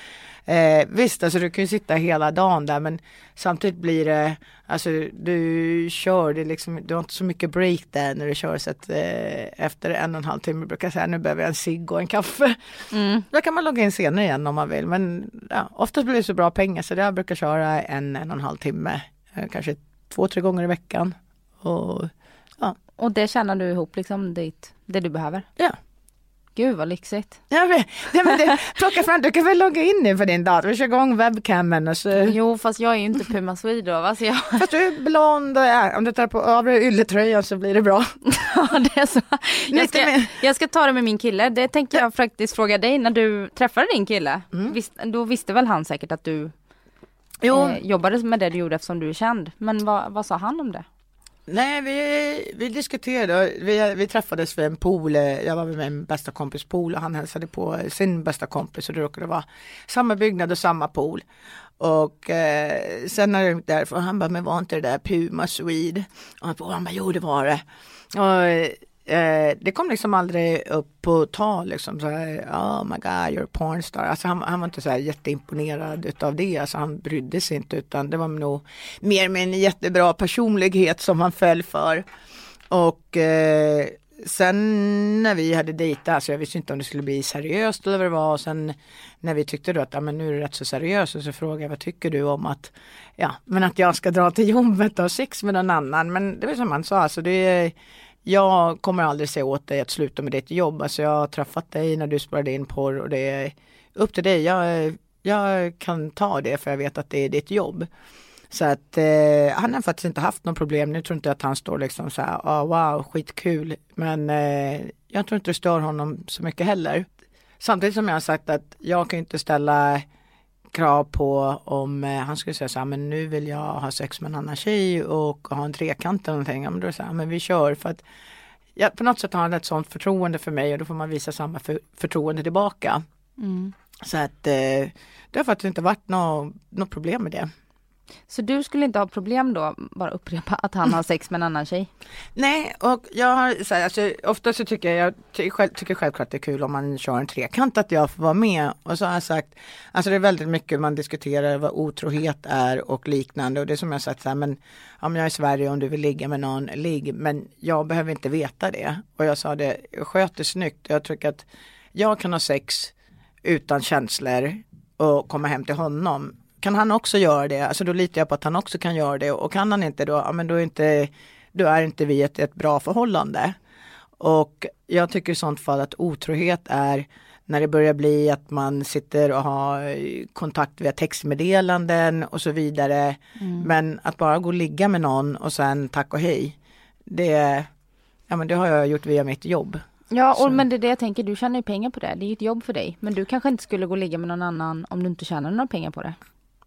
eh, visst, alltså du kan ju sitta hela dagen där men samtidigt blir det, alltså du kör, det liksom, du har inte så mycket break där när du kör så att eh, efter en och en halv timme brukar jag säga nu behöver jag en cigg och en kaffe. Mm. Då kan man logga in senare igen om man vill men ja, oftast blir det så bra pengar så jag brukar köra en, en och en halv timme, eh, kanske två, tre gånger i veckan. Och Och det tjänar du ihop liksom dit, det du behöver. ja. Gud vad lyxigt. Ja, men, ja, men det, plocka fram, du kan väl logga in nu på din dator, kör igång webcamen och så. Jo fast jag är ju inte Puma Swede då. Alltså jag, Fast du är blond och ja, om du tar på av dig ylletröjan så blir det bra. ja, det är så. Jag, ska, jag ska ta det med min kille. Det tänker jag faktiskt fråga dig när du träffade din kille. Mm. Visst, då visste väl han säkert att du Jo. eh, jobbade med det du gjorde eftersom du är känd. Men vad, vad sa han om det? Nej, vi, vi diskuterade, vi, vi träffades vid en pool, jag var med min bästa kompis pool och han hälsade på sin bästa kompis och det råkade vara samma byggnad och samma pool. Och eh, sen när jag därför, därifrån, han bara, men var inte det där Puma Swede? Och han bara jo det var det. Och, eh, eh, det kom liksom aldrig upp på tal liksom så här, oh my god you're a pornstar. Alltså han, han var inte så här jätteimponerad utav det, alltså han brydde sig inte utan det var nog mer med en jättebra personlighet som han föll för. Och eh, sen när vi hade dejtat, alltså jag visste inte om det skulle bli seriöst eller vad det var och sen när vi tyckte då att ja, men nu är det rätt så seriöst och så frågade jag vad tycker du om att ja, men att jag ska dra till jobbet och ha sex med någon annan. Men det var som han sa, alltså det är jag kommer aldrig säga åt dig att sluta med ditt jobb. Alltså jag har träffat dig när du spelade in porr och det är upp till dig. Jag, jag kan ta det för jag vet att det är ditt jobb. Så att eh, han har faktiskt inte haft något problem. Nu tror inte att han står liksom så här, oh, wow, skitkul. Men eh, jag tror inte det stör honom så mycket heller. Samtidigt som jag har sagt att jag kan inte ställa krav på om eh, han skulle säga så här, men nu vill jag ha sex med en annan tjej och ha en trekant eller någonting. Ja, men då här, men vi kör för att ja, på något sätt har han ett sånt förtroende för mig och då får man visa samma för, förtroende tillbaka. Mm. Så att eh, det har faktiskt inte varit något nå problem med det. Så du skulle inte ha problem då, bara upprepa, att han har sex med en annan tjej? Nej, och jag har så här, alltså, ofta så tycker jag, jag ty, själv, tycker självklart det är kul om man kör en trekant att jag får vara med. Och så har jag sagt, alltså det är väldigt mycket man diskuterar vad otrohet är och liknande. Och det är som jag sagt så här, men om jag är i Sverige om du vill ligga med någon, ligg. Men jag behöver inte veta det. Och jag sa det, sköt det snyggt. Jag tycker att jag kan ha sex utan känslor och komma hem till honom kan han också göra det, alltså då litar jag på att han också kan göra det och kan han inte då, ja men då är inte, då är inte vi ett, ett bra förhållande. Och jag tycker i sånt fall att otrohet är när det börjar bli att man sitter och har kontakt via textmeddelanden och så vidare. Mm. Men att bara gå och ligga med någon och sen tack och hej. Det, ja, men det har jag gjort via mitt jobb. Ja, och, men det är det jag tänker, du tjänar ju pengar på det. Det är ju ett jobb för dig. Men du kanske inte skulle gå och ligga med någon annan om du inte tjänar några pengar på det.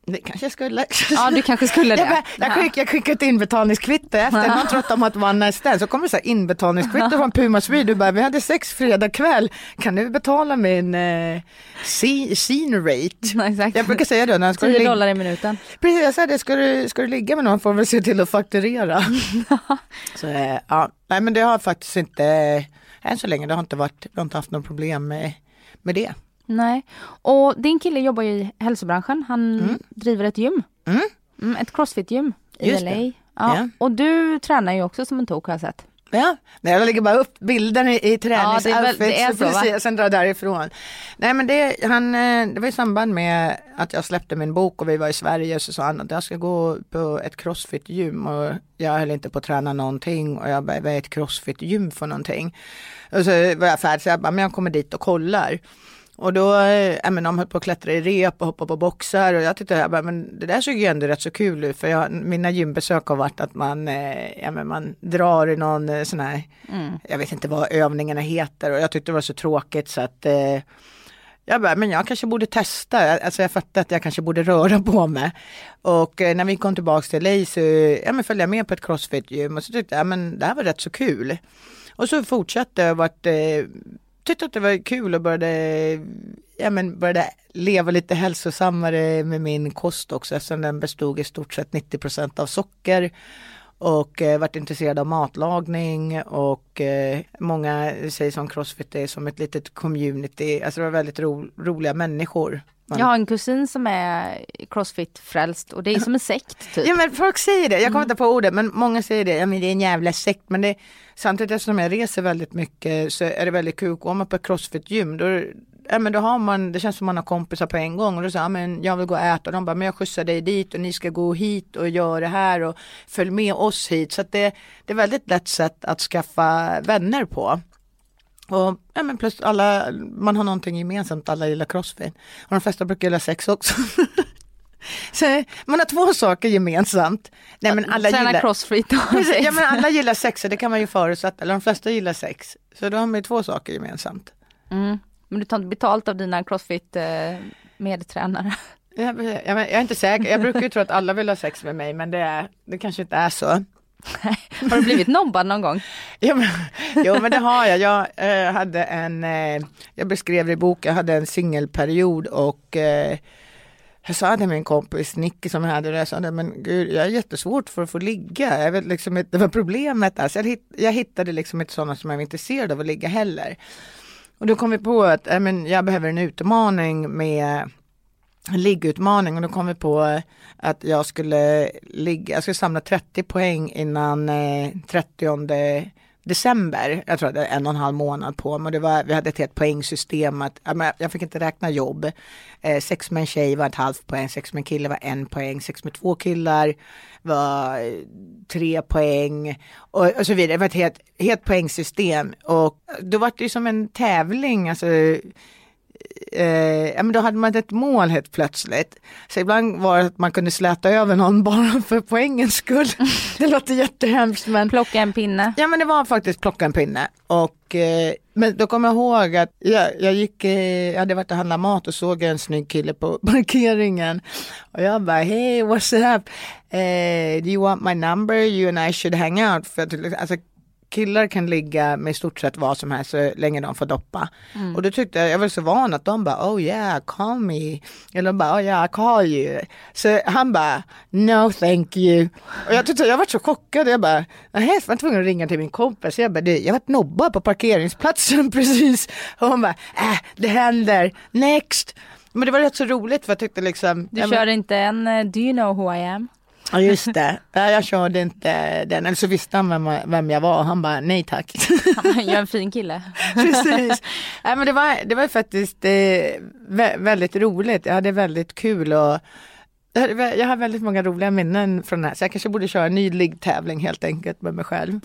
Det kanske jag skulle. Ja du kanske skulle det. Jag, jag, skick, jag skickade ett inbetalningskvitto efter, någon om att one night stand, så kommer det så här inbetalningskvitto från Puma Swede, du bara vi hade sex fredag kväll, kan du betala min eh, scene rate? exakt. Jag brukar säga det när jag ska 10 dollar i minuten. Precis, jag sa det, ska du, ska du ligga med någon får väl se till att fakturera. så eh, ja, nej men det har faktiskt inte, än så länge, det har inte varit, vi har inte haft något problem med, med det. Nej. Och din kille jobbar ju i hälsobranschen. Han mm. driver ett gym. Mm. Mm, ett crossfit-gym i Just LA. Ja. ja. Och du tränar ju också som en tok har jag sett. Ja, jag lägger bara upp bilden i, i träningsoutfits ja, och sen drar därifrån. Nej men det, han, eh, det var i samband med att jag släppte min bok och vi var i Sverige så sa han att jag ska gå på ett crossfit-gym och jag höll inte på att träna någonting och jag bara, vad är ett crossfit-gym för någonting? Och så var jag färdig så jag bara, men jag kommer dit och kollar. Och då, eh, ja men de höll på att klättra i rep och hoppa på boxar och jag tyckte, jag bara, men det där såg ju ändå rätt så kul ut för jag, mina gymbesök har varit att man, eh, ja men man drar i någon eh, sån här, mm. jag vet inte vad övningarna heter och jag tyckte det var så tråkigt så att eh, jag bara, men jag kanske borde testa, alltså jag fattade att jag kanske borde röra på mig. Och när vi kom tillbaks till LA så ja, men följde jag med på ett crossfit-gym och så tyckte jag, ja, men det här var rätt så kul. Och så fortsatte jag, vart eh, tyckte att det var kul och började, ja, men började leva lite hälsosammare med min kost också eftersom den bestod i stort sett 90% av socker och eh, varit intresserad av matlagning och eh, många säger som Crossfit är som ett litet community, alltså det var väldigt ro, roliga människor. Man... Jag har en kusin som är Crossfit-frälst och det är som en sekt. Typ. Ja men folk säger det, jag kommer mm. inte på ordet men många säger det, ja men det är en jävla sekt men det Samtidigt eftersom jag reser väldigt mycket så är det väldigt kul, går man på crossfit-gym då, ja, men då har man, det känns som man har kompisar på en gång och då säger men jag vill gå och äta och de bara, men jag skjutsar dig dit och ni ska gå hit och göra det här och följ med oss hit. Så att det, det är väldigt lätt sätt att skaffa vänner på. Och ja, men plus alla, man har någonting gemensamt, alla gillar crossfit. Och de flesta brukar gilla sex också. Så man har två saker gemensamt. Nej, men alla Träna gillar, crossfit ja, men alla gillar sex, det kan man ju förutsätta, eller de flesta gillar sex. Så då har man ju två saker gemensamt. Mm. Men du tar inte betalt av dina crossfit eh? Jag, jag, jag är inte säker, jag brukar ju tro att alla vill ha sex med mig men det, är, det kanske inte är så. Har du blivit nobbad någon gång? Jo men, jo, men det har jag. Jag eh, hade en, eh, jag beskrev det i boken, jag hade en singelperiod och eh, jag sa till min kompis Nicky som jag hade det, jag sa men gud jag är jättesvårt för att få ligga. Jag vet liksom, det var problemet Alltså, jag, hitt, jag hittade liksom inte sådana som jag var intresserad av att ligga heller. Och då kom vi på att äh, men jag behöver en utmaning med liggutmaning och då kom vi på eh, att jag skulle ligga, jag skulle samla 30 poäng innan eh, 30 december. Jag tror att det en och en halv månad på mig. Det var, vi hade ett helt poängsystem. Att, jag fick inte räkna jobb. Eh, sex med en tjej var ett halvt poäng, sex med en kille var en poäng, sex med två killar var eh, tre poäng och, och så vidare. Det var ett helt, helt poängsystem och då var det ju som en tävling. Alltså, eh, då hade man ett mål helt plötsligt. Så ibland var det att man kunde släta över någon bara för poängens skull. det låter jättehemskt men Plocka en pinne. Ja men det var faktiskt plocka en pinne. Och, eh, men då kommer jag ihåg att jag, jag gick, eh, jag hade varit och handlat mat och såg en snygg kille på parkeringen. Och jag bara, hey what's up? Eh, do you want my number? You and I should hang out. För att, alltså, killar kan ligga med i stort sett vad som helst så länge de får doppa. Mm. Och då tyckte jag, jag var så van att de bara oh yeah call me. Eller de bara oh yeah I call you. Så han bara no thank you. Och jag tyckte jag var så chockad. Jag bara nej jag var tvungen att ringa till min kompis. Jag bara jag var nobbad på parkeringsplatsen precis. Och hon bara äh, det händer next. Men det var rätt så roligt för jag tyckte liksom. Du kör inte en uh, Do you know who I am? Ja just det, jag körde inte den, eller så visste han vem, vem jag var han bara nej tack. Jag är en fin kille. Precis. Nej, men det, var, det var faktiskt eh, väldigt roligt, jag hade väldigt kul och jag har väldigt många roliga minnen från det här så jag kanske borde köra en ny liggtävling helt enkelt med mig själv.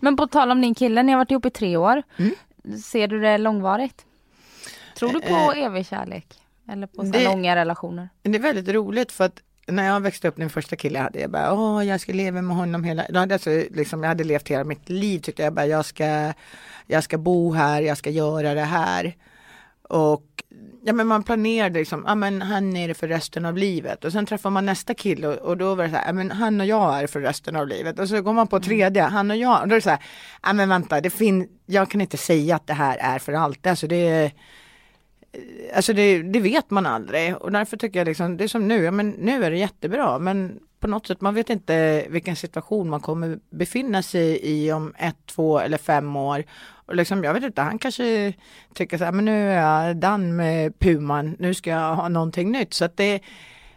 Men på tal om din kille, ni har varit ihop i tre år. Mm. Ser du det långvarigt? Tror du på eh, evig kärlek? Eller på så långa relationer? Det är väldigt roligt för att när jag växte upp, den första killen jag hade, jag bara, åh, jag ska leva med honom hela, då hade alltså, liksom, jag hade levt hela mitt liv tyckte jag bara, jag ska, jag ska bo här, jag ska göra det här. Och ja men man planerade liksom, ja men han är det för resten av livet och sen träffar man nästa kille och, och då var det så här, ja men han och jag är det för resten av livet och så går man på tredje, han och jag, och då är det så här, ja men vänta, det fin jag kan inte säga att det här är för alltid, alltså det är Eh, alltså det, det, vet man aldrig och därför tycker jag liksom, det är som nu, ja men nu är det jättebra men på något sätt, man vet inte vilken situation man kommer befinna sig i om ett, två eller fem år. Och liksom, jag vet inte, han kanske tycker så här, men nu är jag done med Puman, nu ska jag ha någonting nytt. Så att det,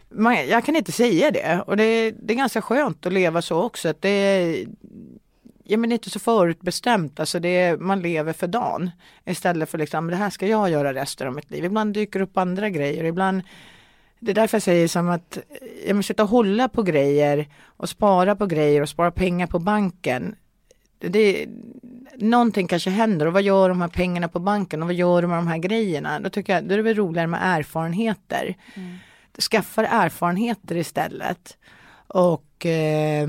man, jag kan inte säga det och det, det är ganska skönt att leva så också. Att det, ja men inte så förutbestämt, alltså det är, man lever för dagen. Istället för liksom, det här ska jag göra resten av mitt liv. Ibland dyker upp andra grejer, ibland det är därför jag säger som att jag måste och hålla på grejer och spara på grejer och spara pengar på banken. Det, någonting kanske händer och vad gör de här pengarna på banken och vad gör de med de här grejerna? Då tycker jag då är det väl roligare med erfarenheter. Mm. Skaffar erfarenheter istället. Och eh,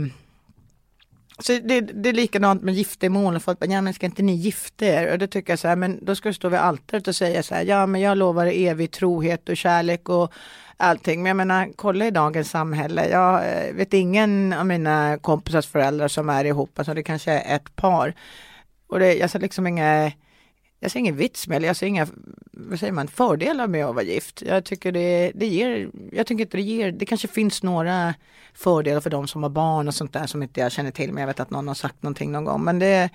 så det, det, är likadant med giftermål, folk bara, ja men ska inte ni gifta er? Och då tycker jag så här, men då ska du stå vid altaret och säga så här, ja men jag lovar evig trohet och kärlek och allting. Men jag menar, kolla i dagens samhälle. Jag eh, vet ingen av mina kompisars föräldrar som är ihop, alltså det kanske är ett par. Och det, jag ser liksom inga, jag ser ingen vits med, eller jag ser inga, vad säger man, fördelar med att vara gift. Jag tycker det, det ger, jag tycker inte det ger, det kanske finns några fördelar för de som har barn och sånt där som inte jag känner till, men jag vet att någon har sagt någonting någon gång. Men det,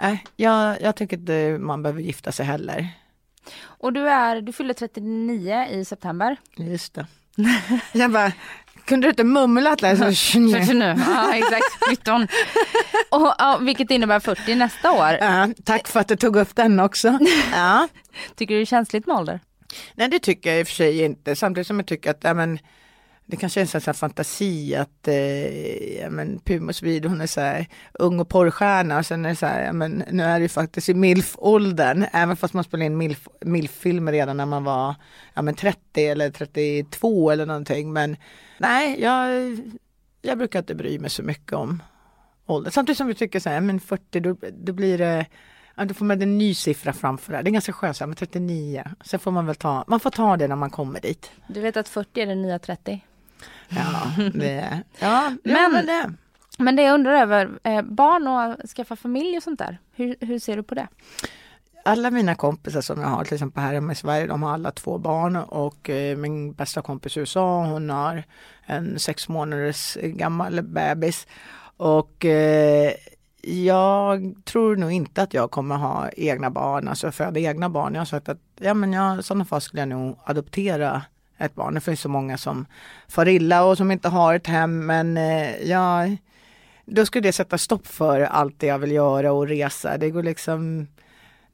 äh, jag, jag tycker inte man behöver gifta sig heller. Och du är, du fyller 39 i september. Just det. jag bara, kunde du inte mumlat där? Så, 29. ja exakt, 19. Och, ja, vilket innebär 40 nästa år. Ja, tack för att du tog upp den också. Ja. tycker du det är känsligt med ålder? Nej det tycker jag i och för sig inte, samtidigt som jag tycker att ja, men, det kanske är en sån fantasi att eh, ja, men Puma Swede, hon är så här ung och porrstjärna och sen är det så här, ja, men nu är det faktiskt i milf-åldern, även fast man spelade in milf, milf-filmer redan när man var ja, men 30 eller 32 eller någonting. Men nej, jag, jag brukar inte bry mig så mycket om ålder. Samtidigt som vi tycker så här, men 40 då, då blir det då får man en ny siffra framför det. Det är ganska skönt, med 39. Sen får man väl ta, man får ta det när man kommer dit. Du vet att 40 är det nya 30? Ja, det, ja, Men- men det. Men det jag undrar över, eh, barn och skaffa familj och sånt där. Hur, hur ser du på det? Alla mina kompisar som jag har till exempel här hemma i Sverige, de har alla två barn och eh, min bästa kompis i USA, hon har en sex månaders gammal bebis. Och eh, jag tror nog inte att jag kommer ha egna barn, alltså föda egna barn. Jag har sagt att ja, men jag, i sådana fall skulle jag nog adoptera ett barn. Det finns så många som far illa och som inte har ett hem men eh, jag, då skulle det sätta stopp för allt det jag vill göra och resa. Det går liksom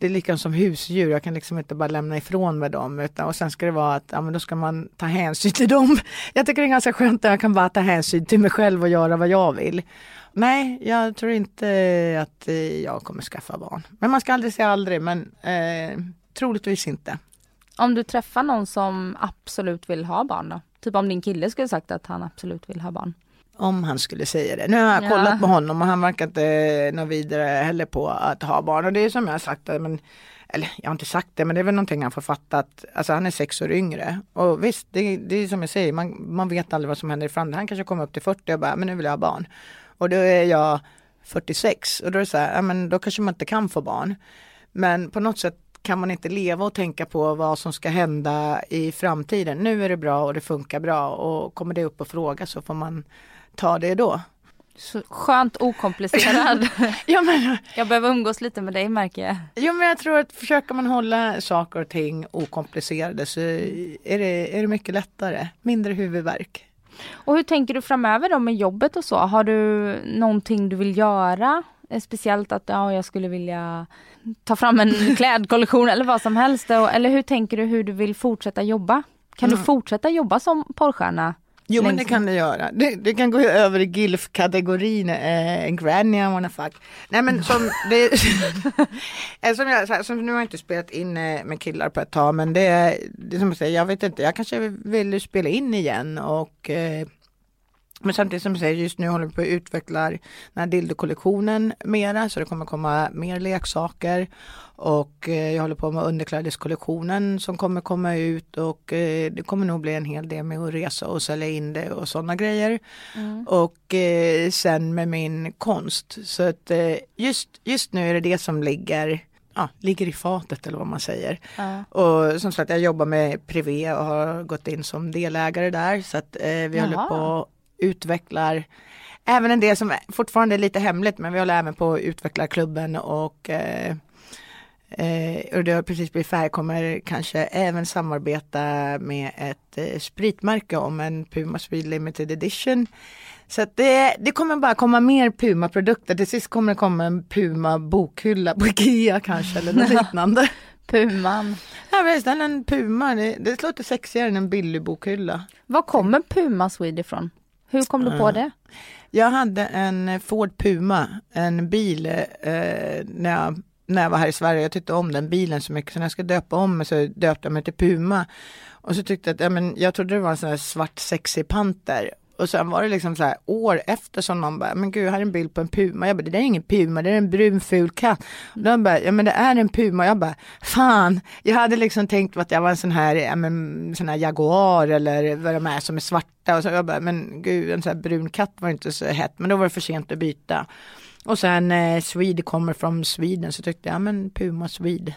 det är likadant som husdjur, jag kan liksom inte bara lämna ifrån mig dem utan och sen ska det vara att ja, men då ska man ta hänsyn till dem. Jag tycker det är ganska skönt att jag kan bara ta hänsyn till mig själv och göra vad jag vill. Nej, jag tror inte att eh, jag kommer skaffa barn. Men man ska aldrig säga aldrig, men eh, troligtvis inte. Om du träffar någon som absolut vill ha barn då? Typ om din kille skulle sagt att han absolut vill ha barn. Om han skulle säga det. Nu har jag Ja. kollat på honom och han verkar inte nå vidare heller på att ha barn. Och det är som jag har sagt, men, eller jag har inte sagt det, men det är väl någonting han får fatta att alltså, han är sex år yngre. Och visst, det, det är som jag säger, man, man vet aldrig vad som händer i framtiden. Han kanske kommer upp till 40 och bara, men nu vill jag ha barn. Och då är jag 46 och då är det så här, ja, men då kanske man inte kan få barn. Men på något sätt kan man inte leva och tänka på vad som ska hända i framtiden. Nu är det bra och det funkar bra och kommer det upp och fråga så får man ta det då. Så skönt okomplicerad. Ja men, jag behöver umgås lite med dig märker jag. ja, men jag tror att försöker man hålla saker och ting okomplicerade så är det, är det mycket lättare. Mindre huvudvärk. Och hur tänker du framöver då med jobbet och så? Har du någonting du vill göra? Eh, Speciellt att ja, jag skulle vilja ta fram en klädkollektion eller vad som helst. Eller hur tänker du hur du vill fortsätta jobba? Kan du Mm. fortsätta jobba som porrstjärna? Jo men det kan det göra. Det, det kan gå över i GILF-kategorin, eh, granny I wanna fuck. Nej men som, det, eh, som, jag, som nu har jag inte spelat in eh, med killar på ett tag men det, är- det är som jag säger, jag vet inte, jag kanske vill spela in igen och eh, men samtidigt som jag säger, just nu håller vi på att utveckla den här dildokollektionen mera så det kommer komma mer leksaker och eh, jag håller på med underklädeskollektionen som kommer komma ut och eh, det kommer nog bli en hel del med att resa och sälja in det och sådana grejer. Och eh, sen med min konst. Så att just, just nu är det det som ligger, ja, ligger i fatet eller vad man säger. Ja. Och som sagt jag jobbar med Privé och har gått in som delägare där så att eh, vi Jaha. håller på utvecklar även en del som fortfarande är lite hemligt men vi håller även på att utveckla klubben och eh, Eh, och det har precis blivit färdig, kommer kanske även samarbeta med ett eh, spritmärke om en Puma Speed Limited Edition. Så att det, det kommer bara komma mer Puma-produkter. Till sist kommer det komma en Puma bokhylla på Ikea kanske eller något liknande. Puman. Ja är en Puma, det, det låter sexigare än en billig bokhylla. Var kommer Puma Swede ifrån? Hur kom du på Ja. det? Jag hade en Ford Puma, en bil eh, när, jag, när jag var här i Sverige. Jag tyckte om den bilen så mycket så när jag ska döpa om mig så döpte jag mig till Puma. Och så tyckte jag att, ja, men jag trodde det var en sån här svart sexig panter. Och sen var det liksom så här år efter som någon bara, men gud här är en bild på en puma. Jag bara, det där är ingen puma, det är en brun ful katt. Och de bara, ja men det är en puma. Jag bara, fan, jag hade liksom tänkt att jag var en sån här, ja, men, sån här jaguar eller vad de är som är svarta. Och så jag bara, men gud en sån här brun katt var inte så hett. Men då var det för sent att byta. Och sen eh, Swede kommer från Sweden så tyckte jag, ja men Puma Swede.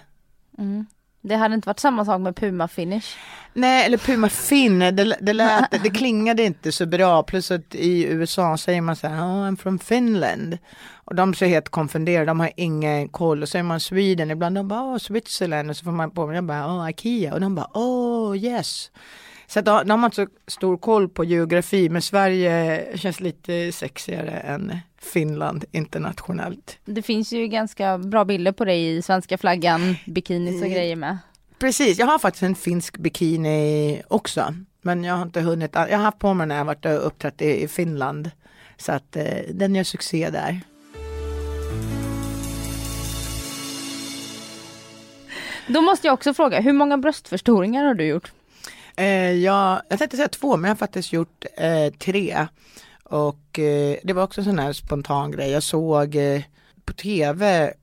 Mm. Det hade inte varit samma sak med Puma Finish. Nej, eller Puma Finn, det, det, lät, det klingade inte så bra. Plus att i USA säger man så här, oh, I'm from Finland. Och de ser helt konfunderade, de har ingen koll. Och säger man Sweden, ibland de bara, oh, Switzerland. Och så får man på, jag bara, oh, Ikea. Och de bara, oh, yes. Så att de, de har inte så stor koll på geografi, men Sverige känns lite sexigare än Finland internationellt. Det finns ju ganska bra bilder på dig i svenska flaggan, bikinis och grejer med. Precis, jag har faktiskt en finsk bikini också. Men jag har inte hunnit, jag har haft på mig när jag varit och uppträtt i, Finland. Så att eh, den gör succé där. Då måste jag också fråga, hur många bröstförstoringar har du gjort? Eh, jag, jag tänkte säga två, men jag har faktiskt gjort eh, tre. Och eh, det var också en sån här spontan grej. Jag såg eh, på tv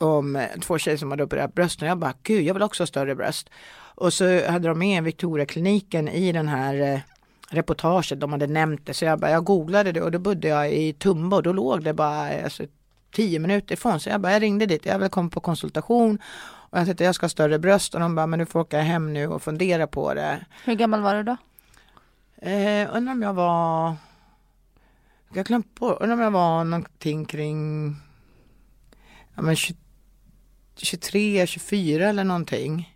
om eh, två tjejer som hade opererat brösten. Jag bara, gud jag vill också ha större bröst. Och så hade de med Victoria-kliniken i den här eh, reportaget, de hade nämnt det. Så jag, bara, jag googlade det och då bodde jag i Tumba och då låg det bara alltså, tio minuter ifrån. Så jag bara, jag ringde dit, jag vill komma på konsultation. Och jag tänkte jag ska ha större bröst och de bara, men du får åka hem nu och fundera på det. Hur gammal var du då? Eh, undrar om jag var, jag har glömt på, undrar om jag var någonting kring ja, men 23, 24 eller någonting.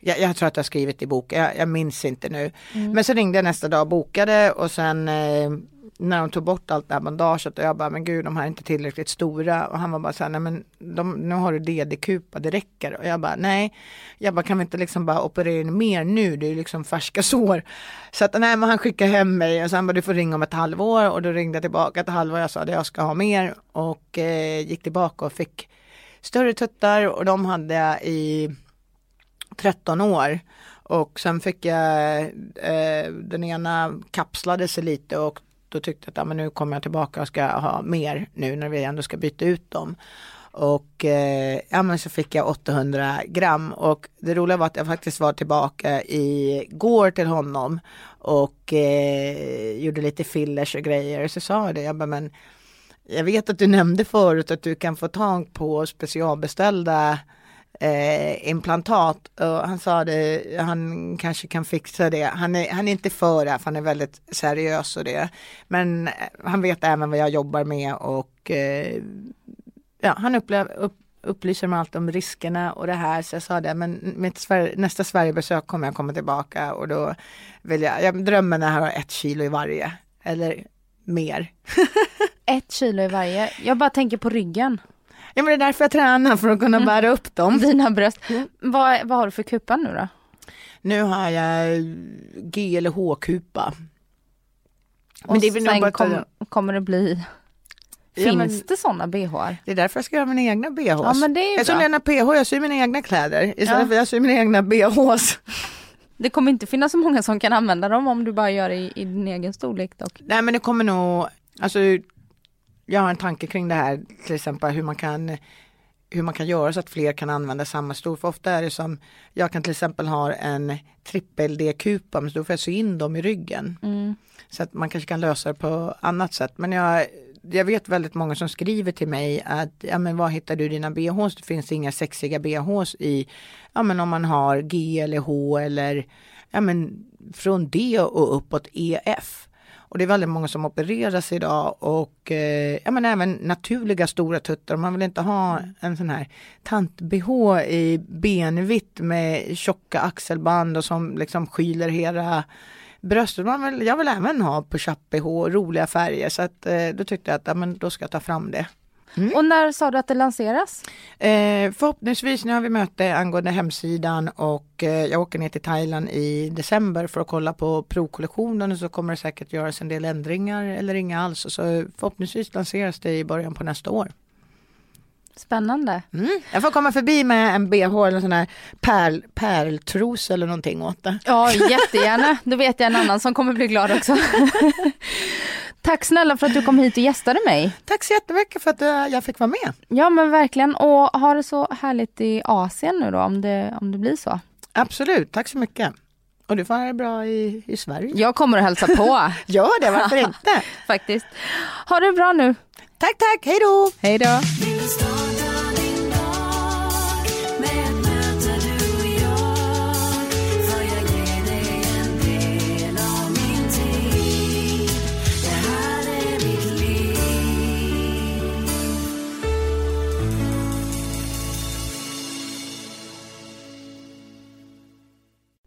Jag, jag, tror att jag skrivit i boken, jag, jag minns inte nu. Mm. Men så ringde jag nästa dag och bokade och sen eh, när de tog bort allt det här bandaget och jag bara, men gud de här är inte tillräckligt stora. Och han var bara så här, nej men de, nu har du DD-kupa, det räcker. Och jag bara, nej. Jag bara, kan vi inte liksom bara operera in mer nu? Det är ju liksom färska sår. Så att nej, men han skickade hem mig och sen bara, du får ringa om ett halvår. Och då ringde jag tillbaka ett halvår, jag sa att jag ska ha mer. Och eh, gick tillbaka och fick större tuttar och de hade jag i 13 år. Och sen fick jag, eh, den ena kapslade sig lite och då tyckte jag att ja, men nu kommer jag tillbaka och ska ha mer nu när vi ändå ska byta ut dem. Och eh, ja men så fick jag 800 gram och det roliga var att jag faktiskt var tillbaka igår till honom och eh, gjorde lite fillers och grejer. Så sa jag det, jag bara, men jag vet att du nämnde förut att du kan få tag på specialbeställda eh, implantat och han sa det, han kanske kan fixa det. Han är, han är inte för det, för han är väldigt seriös och det. Men eh, han vet även vad jag jobbar med och eh, ja, han upplev, upp, upplyser mig allt om riskerna och det här. Så jag sa det, men mitt Sverige, nästa Sverigebesök kommer jag komma tillbaka och då vill jag, jag drömmen är att ha ett kilo i varje. Eller mer. ett kilo i varje. Jag bara tänker på ryggen. Ja men det är därför jag tränar för att kunna mm. bära upp dem. Dina bröst. Mm. Vad, vad har du för kupa nu då? Nu har jag G eller H-kupa. Men och det sen bara kom, kommer det bli Finns ja, men, det sådana bh? Det är därför jag ska göra mina egna bh. Ja, men det är PH, jag syr mina egna kläder istället ja. för jag syr mina egna bhs. Det kommer inte finnas så många som kan använda dem om du bara gör det i, i din egen storlek dock. Nej men det kommer nog, alltså jag har en tanke kring det här, till exempel hur man kan hur man kan göra så att fler kan använda samma stor. För ofta är det som, jag kan till exempel ha en trippel D-kupa men då får jag sy in dem i ryggen. Mm. Så att man kanske kan lösa det på annat sätt. Men jag, jag vet väldigt många som skriver till mig att, ja men var hittar du dina bhs? Det finns inga sexiga bhs i, ja men om man har G eller H eller, ja men från D och uppåt EF. Och det är väldigt många som opereras idag och eh, ja, men även naturliga stora tuttar. Man vill inte ha en sån här tant-bh i benvitt med tjocka axelband och som liksom skyler hela bröstet. Man vill, jag vill även ha push-up-bh, roliga färger så att eh, då tyckte jag att ja, men då ska jag ta fram det. Mm. Och när sa du att det lanseras? Eh, förhoppningsvis, nu har vi möte angående hemsidan och eh, jag åker ner till Thailand i december för att kolla på provkollektionen och så kommer det säkert göras en del ändringar eller inga alls. Så förhoppningsvis lanseras det i början på nästa år. Spännande. Mm. Jag får komma förbi med en bh eller en sån här pärl, pärltros eller någonting åt det. Ja, jättegärna. Då vet jag en annan som kommer bli glad också. Tack snälla för att du kom hit och gästade mig. Tack så jättemycket för att jag fick vara med. Ja men verkligen och ha det så härligt i Asien nu då om det, om det blir så. Absolut, tack så mycket. Och du får ha det bra i, i Sverige. Jag kommer att hälsa på. Gör det, varför inte? Faktiskt. Ha det bra nu. Tack, tack, hej då. Hej då.